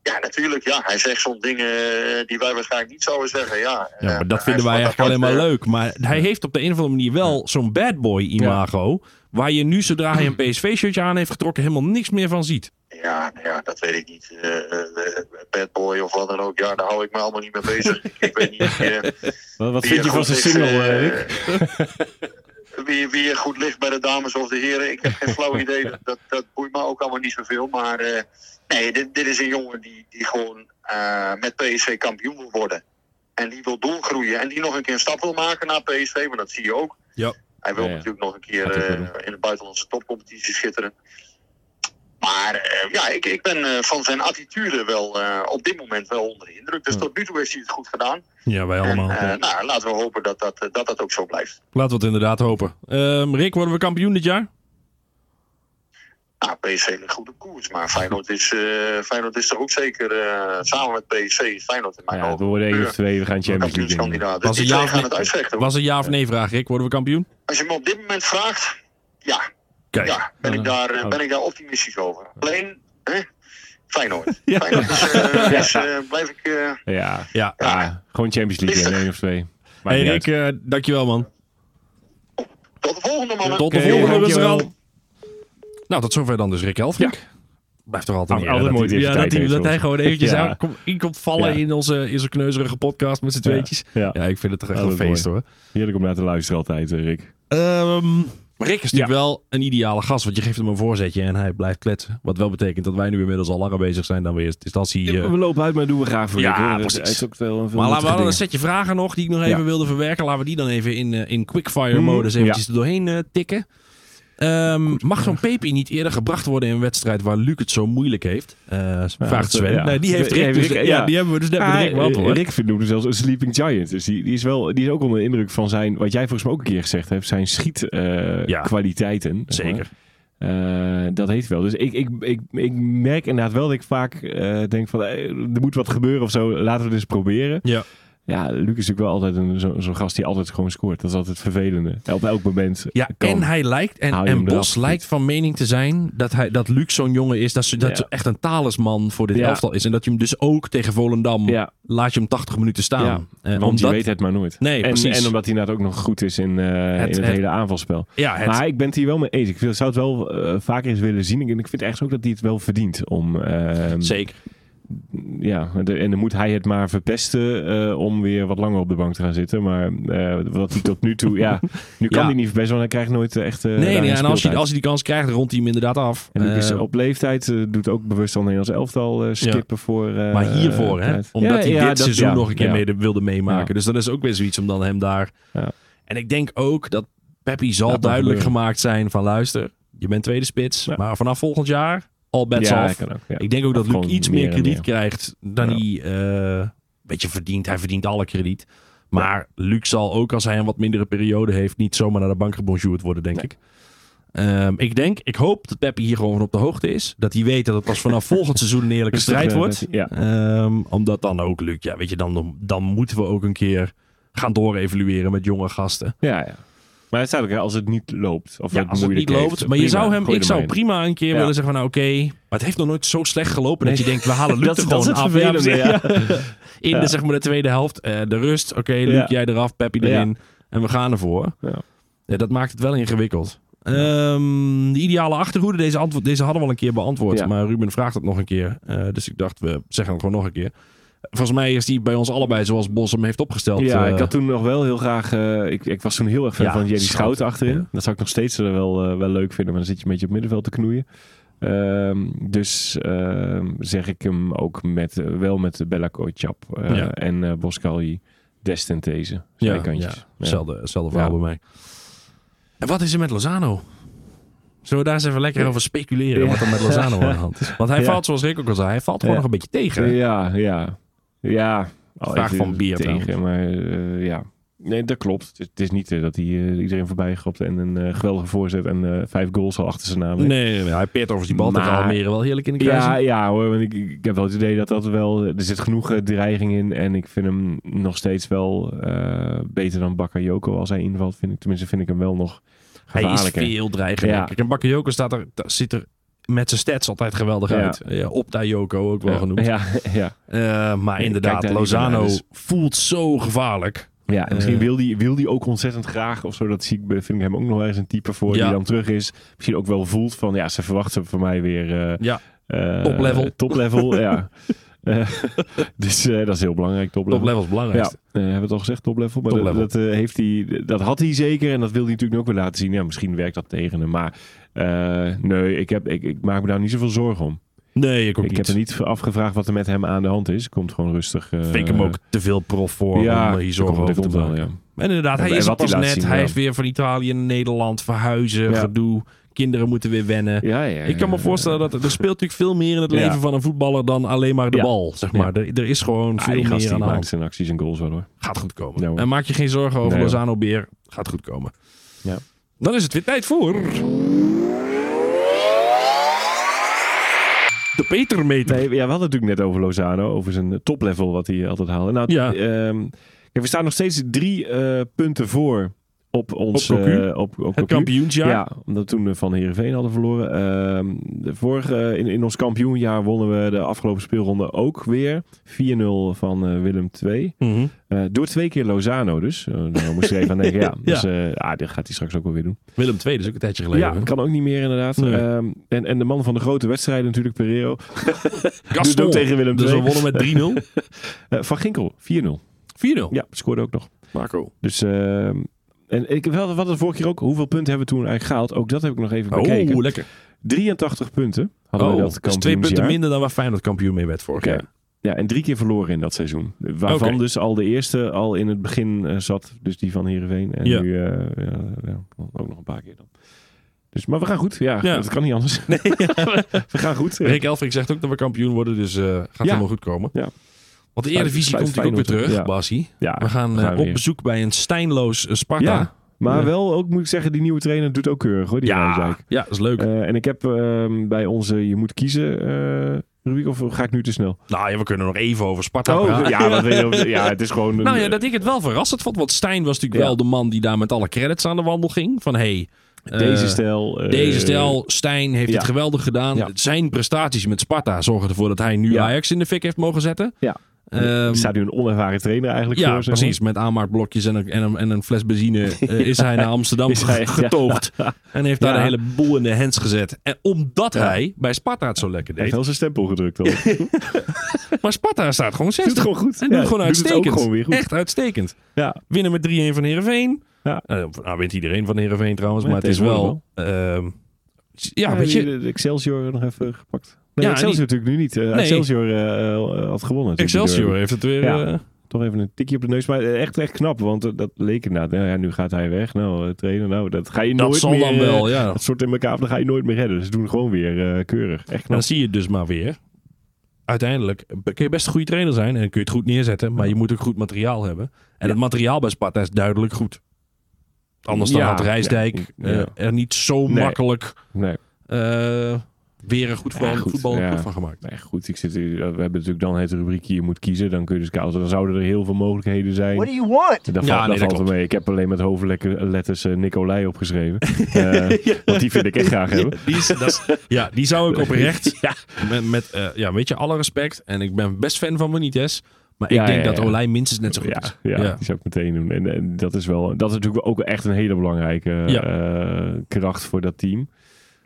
ja, natuurlijk, ja, hij zegt soms dingen eh, die wij waarschijnlijk niet zouden zeggen. Ja, Ja, maar dat Eh, vinden wij eigenlijk alleen maar leuk. Maar hij heeft op de een of andere manier wel zo'n bad boy imago. Waar je nu, zodra hij een PSV-shirtje aan heeft getrokken, helemaal niks meer van ziet. Ja, ja, dat weet ik niet. Eh, eh, eh, bad boy of wat dan ook. Ja, daar hou ik me allemaal niet mee bezig. ik, weet niet. eh, Wat, wat vind je van zijn single, eh, wie, wie er goed ligt bij de dames of de heren. Ik heb geen flauw idee. Dat, dat, dat boeit me ook allemaal niet zoveel. Maar eh, nee, dit, dit is een jongen die, die gewoon eh, met PSV kampioen wil worden. En die wil doorgroeien. En die nog een keer een stap wil maken naar PSV. Maar dat zie je ook. Ja. Hij wil Ja, ja. natuurlijk nog een keer eh, in de buitenlandse topcompetitie schitteren. Maar eh, ja, ik, ik ben eh, van zijn attitude wel eh, op dit moment wel onder de indruk. Dus tot nu toe heeft hij het goed gedaan. Ja, wij allemaal. En, eh, nou, laten we hopen dat dat, dat dat ook zo blijft. Laten we het inderdaad hopen. Ehm, Rick, worden we kampioen dit jaar? Nou, PSV ligt goed op koers. Maar Feyenoord is, eh, Feyenoord is er ook zeker, eh, samen met PSV, is Feyenoord in mijn Ja, we worden 1 of eh, 2, we gaan Champions League in. Was Dus een. Was een ja of nee vraag, Rick? Worden we kampioen? Als je me op dit moment vraagt, ja. Kijk. Ja, ben ik, daar, eh, ben ik daar optimistisch over. Alleen, hè, Feyenoord. Ja. Feyenoord eh, blijf ik... eh, Ja, Ja. ja, gewoon Champions League in. 1 of 2. Hey Rick, dankjewel man. tot de volgende, mannen. Tot de volgende dankjewel. restaurant. Nou, tot zover dan dus Rick Elfrink. Blijft toch altijd, Altijd mooi dat, hij, ja, dat dat, hij dat gewoon eventjes Ja. aan in komt vallen Ja. in onze, in zijn kneuzerige podcast met z'n tweetjes. Ja. Ja. ik vind het toch echt een feest mooi. hoor. Heerlijk om naar te luisteren altijd, Rick. Ehm, maar Rick is natuurlijk wel een ideale gast, want je geeft hem een voorzetje en hij blijft kletsen. Wat wel betekent dat wij nu inmiddels al langer bezig zijn dan we eerst instantie... eh, we lopen uit, maar doen we graag voor Ja, Rick. precies. Is ook veel maar laten we een setje vragen nog die ik nog even wilde verwerken. Laten we die dan even in, eh, in quickfire Mhm, modus eventjes ja. er doorheen eh, tikken. Ehm, mag zo'n Pepi niet eerder gebracht worden in een wedstrijd waar Luc het zo moeilijk heeft? Eh vraagt Sven. ja. Nee, die heeft Rick, dus, Rick, ja, die hebben we dus net met Ah, Rick beantwoord. Rick noemde zelfs een sleeping giant. Dus die, die, is wel, die is ook onder de indruk van zijn, wat jij volgens mij ook een keer gezegd hebt, zijn schietkwaliteiten. Ja. kwaliteiten. Zeker. Eh, dat heeft wel. Dus ik, ik, ik, ik merk inderdaad wel dat ik vaak eh, denk van eh, er moet wat gebeuren of zo. Laten we het eens proberen. Ja. Ja, Luc is natuurlijk wel altijd een- zo- zo'n gast die altijd gewoon scoort. Dat is altijd het vervelende. Op elk moment. Ja, kan. en hij lijkt, en, en Bos lijkt van mening te zijn dat, hij, dat Luc zo'n jongen is, dat ze, dat Ja. echt een talisman voor dit Ja. elftal is. En dat je hem dus ook tegen Volendam Ja, laat je hem 80 minuten staan. Ja, Eh, want omdat, je weet het maar nooit. Nee, en, precies. en omdat hij inderdaad ook nog goed is in, eh, in het, het- hele aanvalspel. ja, het, Maar ik ben het hier wel mee eens. Ik zou het wel eh, vaker eens willen zien. En ik vind ergens ook dat hij het wel verdient. Om, ehm, zeker. Ja, de- en dan moet hij het maar verpesten eh, om weer wat langer op de bank te gaan zitten. Maar eh, wat hij tot nu toe... Ja, nu kan Ja. hij niet verpesten, want hij krijgt nooit eh, echt... Nee, nee en als, speeltijd. als hij die kans krijgt, rondt hij hem inderdaad af. En is op leeftijd, doet ook bewust al Nederlands elftal skippen voor... maar hiervoor, hè? Omdat Ja, hij dit dat- seizoen nog een keer mee wilde meemaken. Dus dat is ook weer zoiets om dan hem daar... Ja. En ik denk ook dat Peppi zal duidelijk gebeuren. gemaakt zijn van luister, je bent tweede spits, maar vanaf volgend jaar al bets Ja, ook. Ik denk ook dat Luc iets meer krediet meer. krijgt dan Ja. hij eh weet je, verdient. Hij verdient alle krediet. Maar Luc zal ook als hij een wat mindere periode heeft, niet zomaar naar de bank gebonjourd worden, denk Nee. ik. Ehm, ik denk, ik hoop dat Peppi hier gewoon van op de hoogte is. Dat hij weet dat het pas vanaf volgend seizoen een eerlijke strijd wordt. ja. Ehm, omdat dan ook Luc, ja, weet je, dan, dan moeten we ook een keer gaan doorevalueren met jonge gasten. Ja, ja. Maar het staat ook, hè, als het niet loopt. Of Ja, het als het niet heeft, loopt. Maar je zou hem, ik zou prima een keer Ja. willen zeggen van nou oké, maar het heeft nog nooit zo slecht gelopen dat je denkt we halen Luc Dat- er dat gewoon het af. precies. In de, Ja. zeg maar, de tweede helft, eh, de rust. Oké, Luc, Ja. jij eraf, Peppi Ja. erin. En we gaan ervoor. Ja. Ja, dat maakt het wel ingewikkeld. Ehm, de ideale achterhoede, deze, antwoord, deze hadden we al een keer beantwoord. Ja. Maar Ruben vraagt het nog een keer. Eh, dus ik dacht, we zeggen het gewoon nog een keer. Volgens mij is die bij ons allebei zoals Bos hem heeft opgesteld. Ja, eh, ik had toen nog wel heel graag... eh, ik, ik was toen heel erg fan Ja, van Jerry Schouten, Schouten achterin. ja. Dat zou ik nog steeds eh, wel, eh, wel leuk vinden. Maar dan zit je een beetje op middenveld te knoeien. Ehm, dus ehm, zeg ik hem ook met, eh, wel met Bella Kochap eh, Ja. en eh Boscali Destentese. ja, ja, Ja. hetzelfde, hetzelfde verhaal bij mij. En wat is er met Lozano? Zullen we daar eens even lekker over speculeren Ja. wat er met Lozano aan de hand is? Want hij Ja. valt, zoals Rick ook al zei, hij valt gewoon Ja. nog een beetje tegen. Ja, ja. Ja. Al Vraag even van Beer tegen, maar eh, ja. Nee, dat klopt. Het is, het is niet eh, dat hij eh, iedereen voorbij grapt en een geweldige voorzet en vijf goals al achter zijn naam heeft. Nee, hij peert over die bal tegen Maar- Almere wel heerlijk in de kruising. Ja, ja hoor, want ik, ik heb wel het idee dat dat wel... Er zit genoeg dreiging in en ik vind hem nog steeds wel beter dan Bakayoko als hij invalt. Vind ik, tenminste vind ik hem wel nog hij is veel dreigender. Ja. En Bakayoko staat er, ziet er met zijn stats altijd geweldig uit. Ja, op Dayoko ook wel genoemd. Ja, ja. Eh, maar inderdaad, Lozano dus- voelt zo gevaarlijk. Ja, en misschien Eh. wil hij wil die ook ontzettend graag of zo. Dat zie ik, vind ik hem ook nog wel eens een type voor Ja. die dan terug is. Misschien ook wel voelt van, ja, ze verwachten van mij weer... eh Ja, Top level. Top level, ja. Dus eh, dat is heel belangrijk, top level. top level is het Ja, hebben we het al gezegd, top level. Maar Top dat, dat, eh, heeft hij, dat had hij zeker en dat wil hij natuurlijk ook weer laten zien. Ja, misschien werkt dat tegen hem. Maar eh, nee, ik, heb, ik, ik maak me daar niet zoveel zorgen om. Nee, ik ook ik niet. heb er niet afgevraagd wat er met hem aan de hand is. Komt gewoon rustig. eh, Vind ik hem ook te veel prof voor ja, om hier zorgen over te komt wel, maken. ja. En inderdaad, En- hij is wat pas net. zien, hij ja. is weer van Italië naar Nederland verhuizen, gedoe. Kinderen moeten weer wennen. Ja, ja, Ik kan me voorstellen dat er, er speelt natuurlijk veel meer in het leven van een voetballer dan alleen maar de bal. Zeg maar. Er, er is gewoon Ah, veel meer die aan de hand. zijn acties en goals wel hoor. Gaat goed komen. Hoor. en maak je geen zorgen over Nee. Lozano Beer. Gaat goed komen. Ja. Dan is het weer tijd voor... De Petermeter. Nee, ja, we hadden het natuurlijk net over Lozano, over zijn eh, toplevel wat hij altijd haalde. Nou, Ja. ehm, kijk, we staan nog steeds drie eh, punten voor op ons Op eh, op, op Het kampioensjaar. Ja, omdat we toen eh, van Heerenveen hadden verloren. Ehm, de vorige, eh, in, in ons kampioenjaar wonnen we de afgelopen speelronde ook weer. 4-0 van Willem II. Mhm. Eh, door twee keer Lozano dus. Uh, daar moest ik even aan denken. Ja, dus eh, ah, dit gaat hij straks ook wel weer doen. Willem II, dus ook een tijdje geleden. Ja, hè? kan ook niet meer inderdaad. Nee. Ehm, en, en de man van de grote wedstrijden natuurlijk, Pereiro. Gaston. Doet ook tegen Willem Dus we II. wonnen met 3-0. 4-0. Eh, van Ginkel, 4-0. Ja, scoorde ook nog. Marco. Dus, ehm, en ik, we hadden we hadden de vorige keer ook, hoeveel punten hebben we toen eigenlijk gehaald? Ook dat heb ik nog even bekeken. Oh, lekker. 83 punten hadden we Oh, dat dus twee punten minder dan waar Feyenoord kampioen mee werd vorig jaar. Ja, en drie keer verloren in dat seizoen. Waarvan dus al de eerste al in het begin eh, zat. Dus die van Heerenveen. En Ja. nu eh, ja, ja, ook nog een paar keer dan. Dus, maar we gaan goed. Ja, dat kan niet anders. we gaan goed. Rick Elfrink zegt ook dat we kampioen worden, dus eh, gaat helemaal goed komen. Ja. Want de Eredivisie komt natuurlijk ook weer terug. Basie. Ja, We gaan, eh, op weer. bezoek bij een stijnloos eh, Sparta. Ja, maar Ja. wel ook moet ik zeggen, die nieuwe trainer doet ook keurig hoor. Die ja, ja, dat is leuk. Eh, en ik heb ehm, bij onze Je moet kiezen rubriek, of ga ik nu te snel? nou ja, we kunnen nog even over Sparta Oh, praten. ja, weet je, ja, het is gewoon... Een, Nou ja, dat ik het wel verrassend vond. Want Stijn was natuurlijk Ja. wel de man die daar met alle credits aan de wandel ging. Van hey, deze stijl. eh, Deze stijl, Stijn heeft ja. het geweldig gedaan. Ja. Zijn prestaties met Sparta zorgen ervoor dat hij nu Ja. Ajax in de fik heeft mogen zetten. Ja. Er staat nu een onervaren trainer eigenlijk ja, voor. precies. Met aanmaakblokjes en een, en een, en een fles benzine eh, is hij naar Amsterdam hij- getoogd. En heeft daar de hele boel in de hens gezet. En omdat hij bij Sparta het zo lekker Hij heeft deed. wel zijn stempel gedrukt al. Maar Sparta staat gewoon 60. Doet gewoon goed. En doet gewoon het ook uitstekend. gewoon weer goed. Echt uitstekend. Ja. Winnen met 3-1 van Heerenveen. Ja. Eh, nou wint iedereen van Heerenveen trouwens. Maar het is wel... tegenwoordig ehm, ja, weet je... de Excelsior nog even gepakt. Nee, Ja, Excelsior die- natuurlijk nu niet. Nee. Excelsior eh, eh, had gewonnen. Excelsior heeft het weer... Ja. Toch even een tikje op de neus. Maar echt, echt knap. Want dat leek inderdaad. Nou ja, nu gaat hij weg. Nou, trainen. Nou, dat ga je dat nooit zal meer... dan eh, wel, ja. Dat soort in elkaar, dat ga je nooit meer redden. Dus ze doen gewoon weer keurig. Echt knap. dan zie je dus maar weer. Uiteindelijk kun je best een goede trainer zijn en kun je het goed neerzetten, maar je moet ook goed materiaal hebben. En het materiaal bij Sparta is duidelijk goed. Anders dan had Rijsdijk er niet zo Nee. makkelijk Nee. Weer een goed, voetbal, Ja, goed, voetbal ja. goed van gemaakt. Nee, goed. Ik zit, hier- we hebben natuurlijk dan het rubriekje je moet kiezen. Dan kun je dus kijken. Dan zouden er heel veel mogelijkheden zijn. What do you want? Dat, Ja, valt, nee, dat valt er mee. Ik heb alleen met hoofdletters uh, Nicolai opgeschreven. Eh, Want die vind ik echt graag hebben. Die, is, dat is- ja, die zou ik oprecht, met, met eh, ja, weet je, alle respect. En ik ben best fan van Benitez. Maar ik Ja, denk ja, dat ja. Olij minstens net zo goed Ja, is. ja, Ja. die zou ik meteen doen. En, en dat is wel, dat is natuurlijk ook echt een hele belangrijke Ja. eh, kracht voor dat team.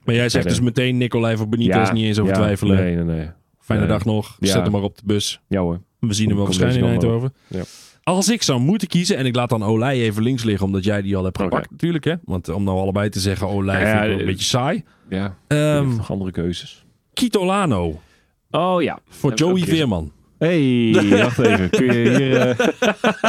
Maar jij zegt dus meteen Nicolai voor Benitez, niet eens over ja, twijfelen. Nee, nee, nee. Fijne Nee. dag nog. Ja. Zet hem maar op de bus. Ja hoor. We zien hem wel kant Eindhoven. Ja. Als ik zou moeten kiezen, en ik laat dan Olij even links liggen, omdat jij die al hebt gepakt natuurlijk. Hè? Want om nou allebei te zeggen, Olij Ja, vind ik wel een eh, beetje saai. Ja, Ehm nog andere keuzes. Kitolano Oh ja. voor Joey Veerman. Hey, wacht even. Kun je hier... eh,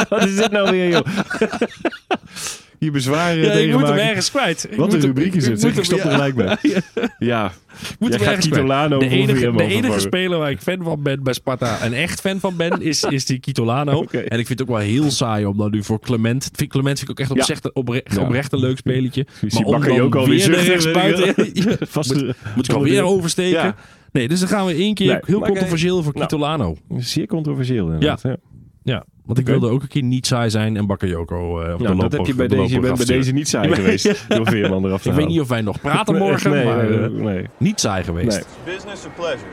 Wat is dit nou weer, joh? hier bezwaren Ja, ik tegen moet hem ergens kwijt. Ik Wat een rubriek is ik het. Ik stop er gelijk mee. Ja. Moet Jij gaat. Kitolano De enige, de enige speler waar ik fan van ben bij Sparta, en echt fan van ben, is, is die Kitolano. En ik vind het ook wel heel saai om dan nu voor Clement. Vind, Clement vind ik ook echt oprecht, oprecht, een leuk spelletje. Je Maar om dan alweer weer rechtsbuiten... Ja, Vast moet, moet ik alweer oversteken. Nee, dus dan gaan we één keer heel controversieel voor Nou. Kitolano. Zeer controversieel inderdaad. Ja. Ja, want ik wilde ook een keer niet saai zijn en Bakayoko eh op de Nou, loop dat heb je bij de deze, je loop bent bij deze niet saai geweest. Door Veerman eraf te Ik weet niet of wij nog praten morgen, nee, maar nee, eh, nee. niet saai geweest. Nee. Business or pleasure?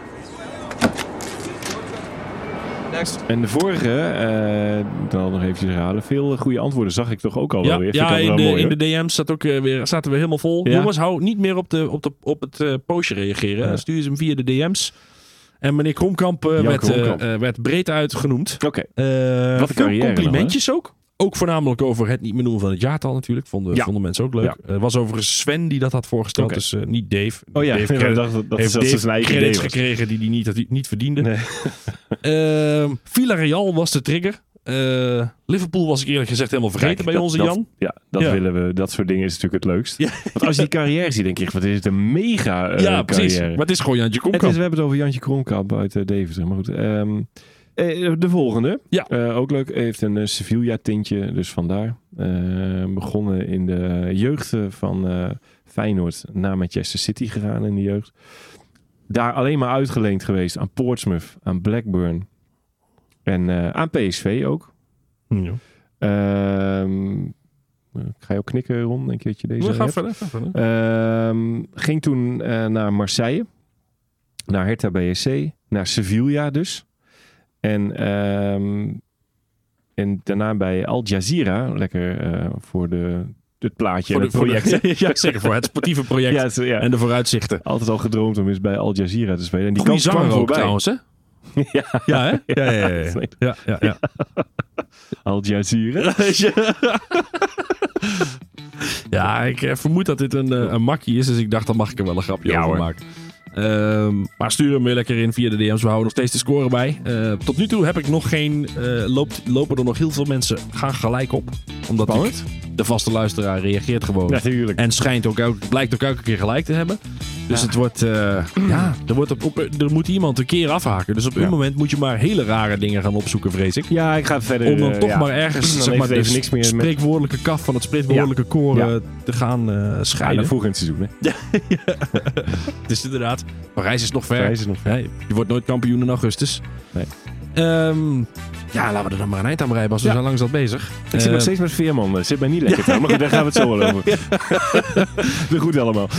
Next. En de vorige, eh dan nog eventjes herhalen. Veel goede antwoorden zag ik toch ook al Ja, wel weer. Ja ik in, de, wel mooi, in de DM's zat ook, weer, zaten we helemaal vol. Ja? Jongens, hou niet meer op, de, op, de, op het eh, postje reageren. Ja. Stuur ze hem via de DM's. En meneer Kromkamp, eh, werd, eh, Kromkamp. eh, werd breed uitgenoemd. Oké. Wat veel complimentjes ook. Ook voornamelijk over het niet meer noemen van het jaartal natuurlijk. Vonden, Ja. vonden mensen ook leuk. Ja. Was overigens Sven die dat had voorgesteld. Dus niet Dave. Oh ja, Dave ik credit- dacht dat, dat, heeft dat Dave zijn credits gekregen die hij niet, dat hij niet verdiende. Nee. Villarreal was de trigger. Eh, Liverpool was ik eerlijk gezegd helemaal vergeten Kijk, bij onze dat- Jan. Ja, dat Ja. willen we. Dat soort dingen is natuurlijk het leukst. Ja. Want als je die carrière ziet, denk je, wat is het een mega eh, ja, precies. carrière. Maar het is gewoon Jantje is, Komkamp. we hebben het over Jantje Kromkamp uit uh, Deventer. Maar goed, ehm, eh, de volgende. Ja. Ook leuk. Heeft een Sevilla-tintje, dus vandaar. Begonnen in de jeugd van Feyenoord naar Manchester City gegaan in de jeugd. Daar alleen maar uitgeleend geweest aan Portsmouth, aan Blackburn en eh, aan PSV ook. Ja. Ehm, ga je ook knikken, Ron? Denk je dat je deze We gaan verder. Ga verder. Ehm, ging toen eh, naar Marseille, naar Hertha BSC, naar Sevilla dus. En, ehm, en daarna bij Al Jazeera, lekker eh, voor de, het plaatje het voor de- project. ja, zeker voor het sportieve project ja, zo- ja. en de vooruitzichten. altijd al gedroomd om eens bij Al Jazeera te spelen. En die Goeie kans kwam voorbij. trouwens, hè? Ja, Ja, hè? Ja, ja, ja. ja. Ja, ja, ja. Al Jazeera. Ja, ik eh, vermoed dat dit een, eh, een makkie is, dus ik dacht, dan mag ik er wel een grapje over maken. Ehm, maar stuur hem weer lekker in via de DM's. We houden nog steeds de score bij. Eh, tot nu toe heb ik nog geen. eh, loopt, lopen er nog heel veel mensen gaan gelijk op. Omdat ik, de vaste luisteraar reageert gewoon. Natuurlijk. En schijnt ook blijkt ook elke keer gelijk te hebben. Dus het wordt. eh, ja, er, wordt op, op- er moet iemand een keer afhaken. Dus op een Ja. moment moet je maar hele rare dingen gaan opzoeken, vrees ik. Ja, ik ga verder. Om dan toch ja. maar ergens Dan zeg maar, even niks meer met- spreekwoordelijke kaf van het spreekwoordelijke koor Ja. eh, te gaan Ja, scheiden. naar vroeger in het seizoen. Hè. Het is inderdaad. Parijs is nog ver. Parijs is nog ver. Ja, je wordt nooit kampioen in augustus. Nee. Ehm, ja, laten we er dan maar een eind aan breien, Bas. We Ja. zijn langzaam bezig. Ik zit nog steeds met Veerman. Het zit mij niet lekker. trouwens, Maar daar gaan we het zo wel over. Doe goed allemaal.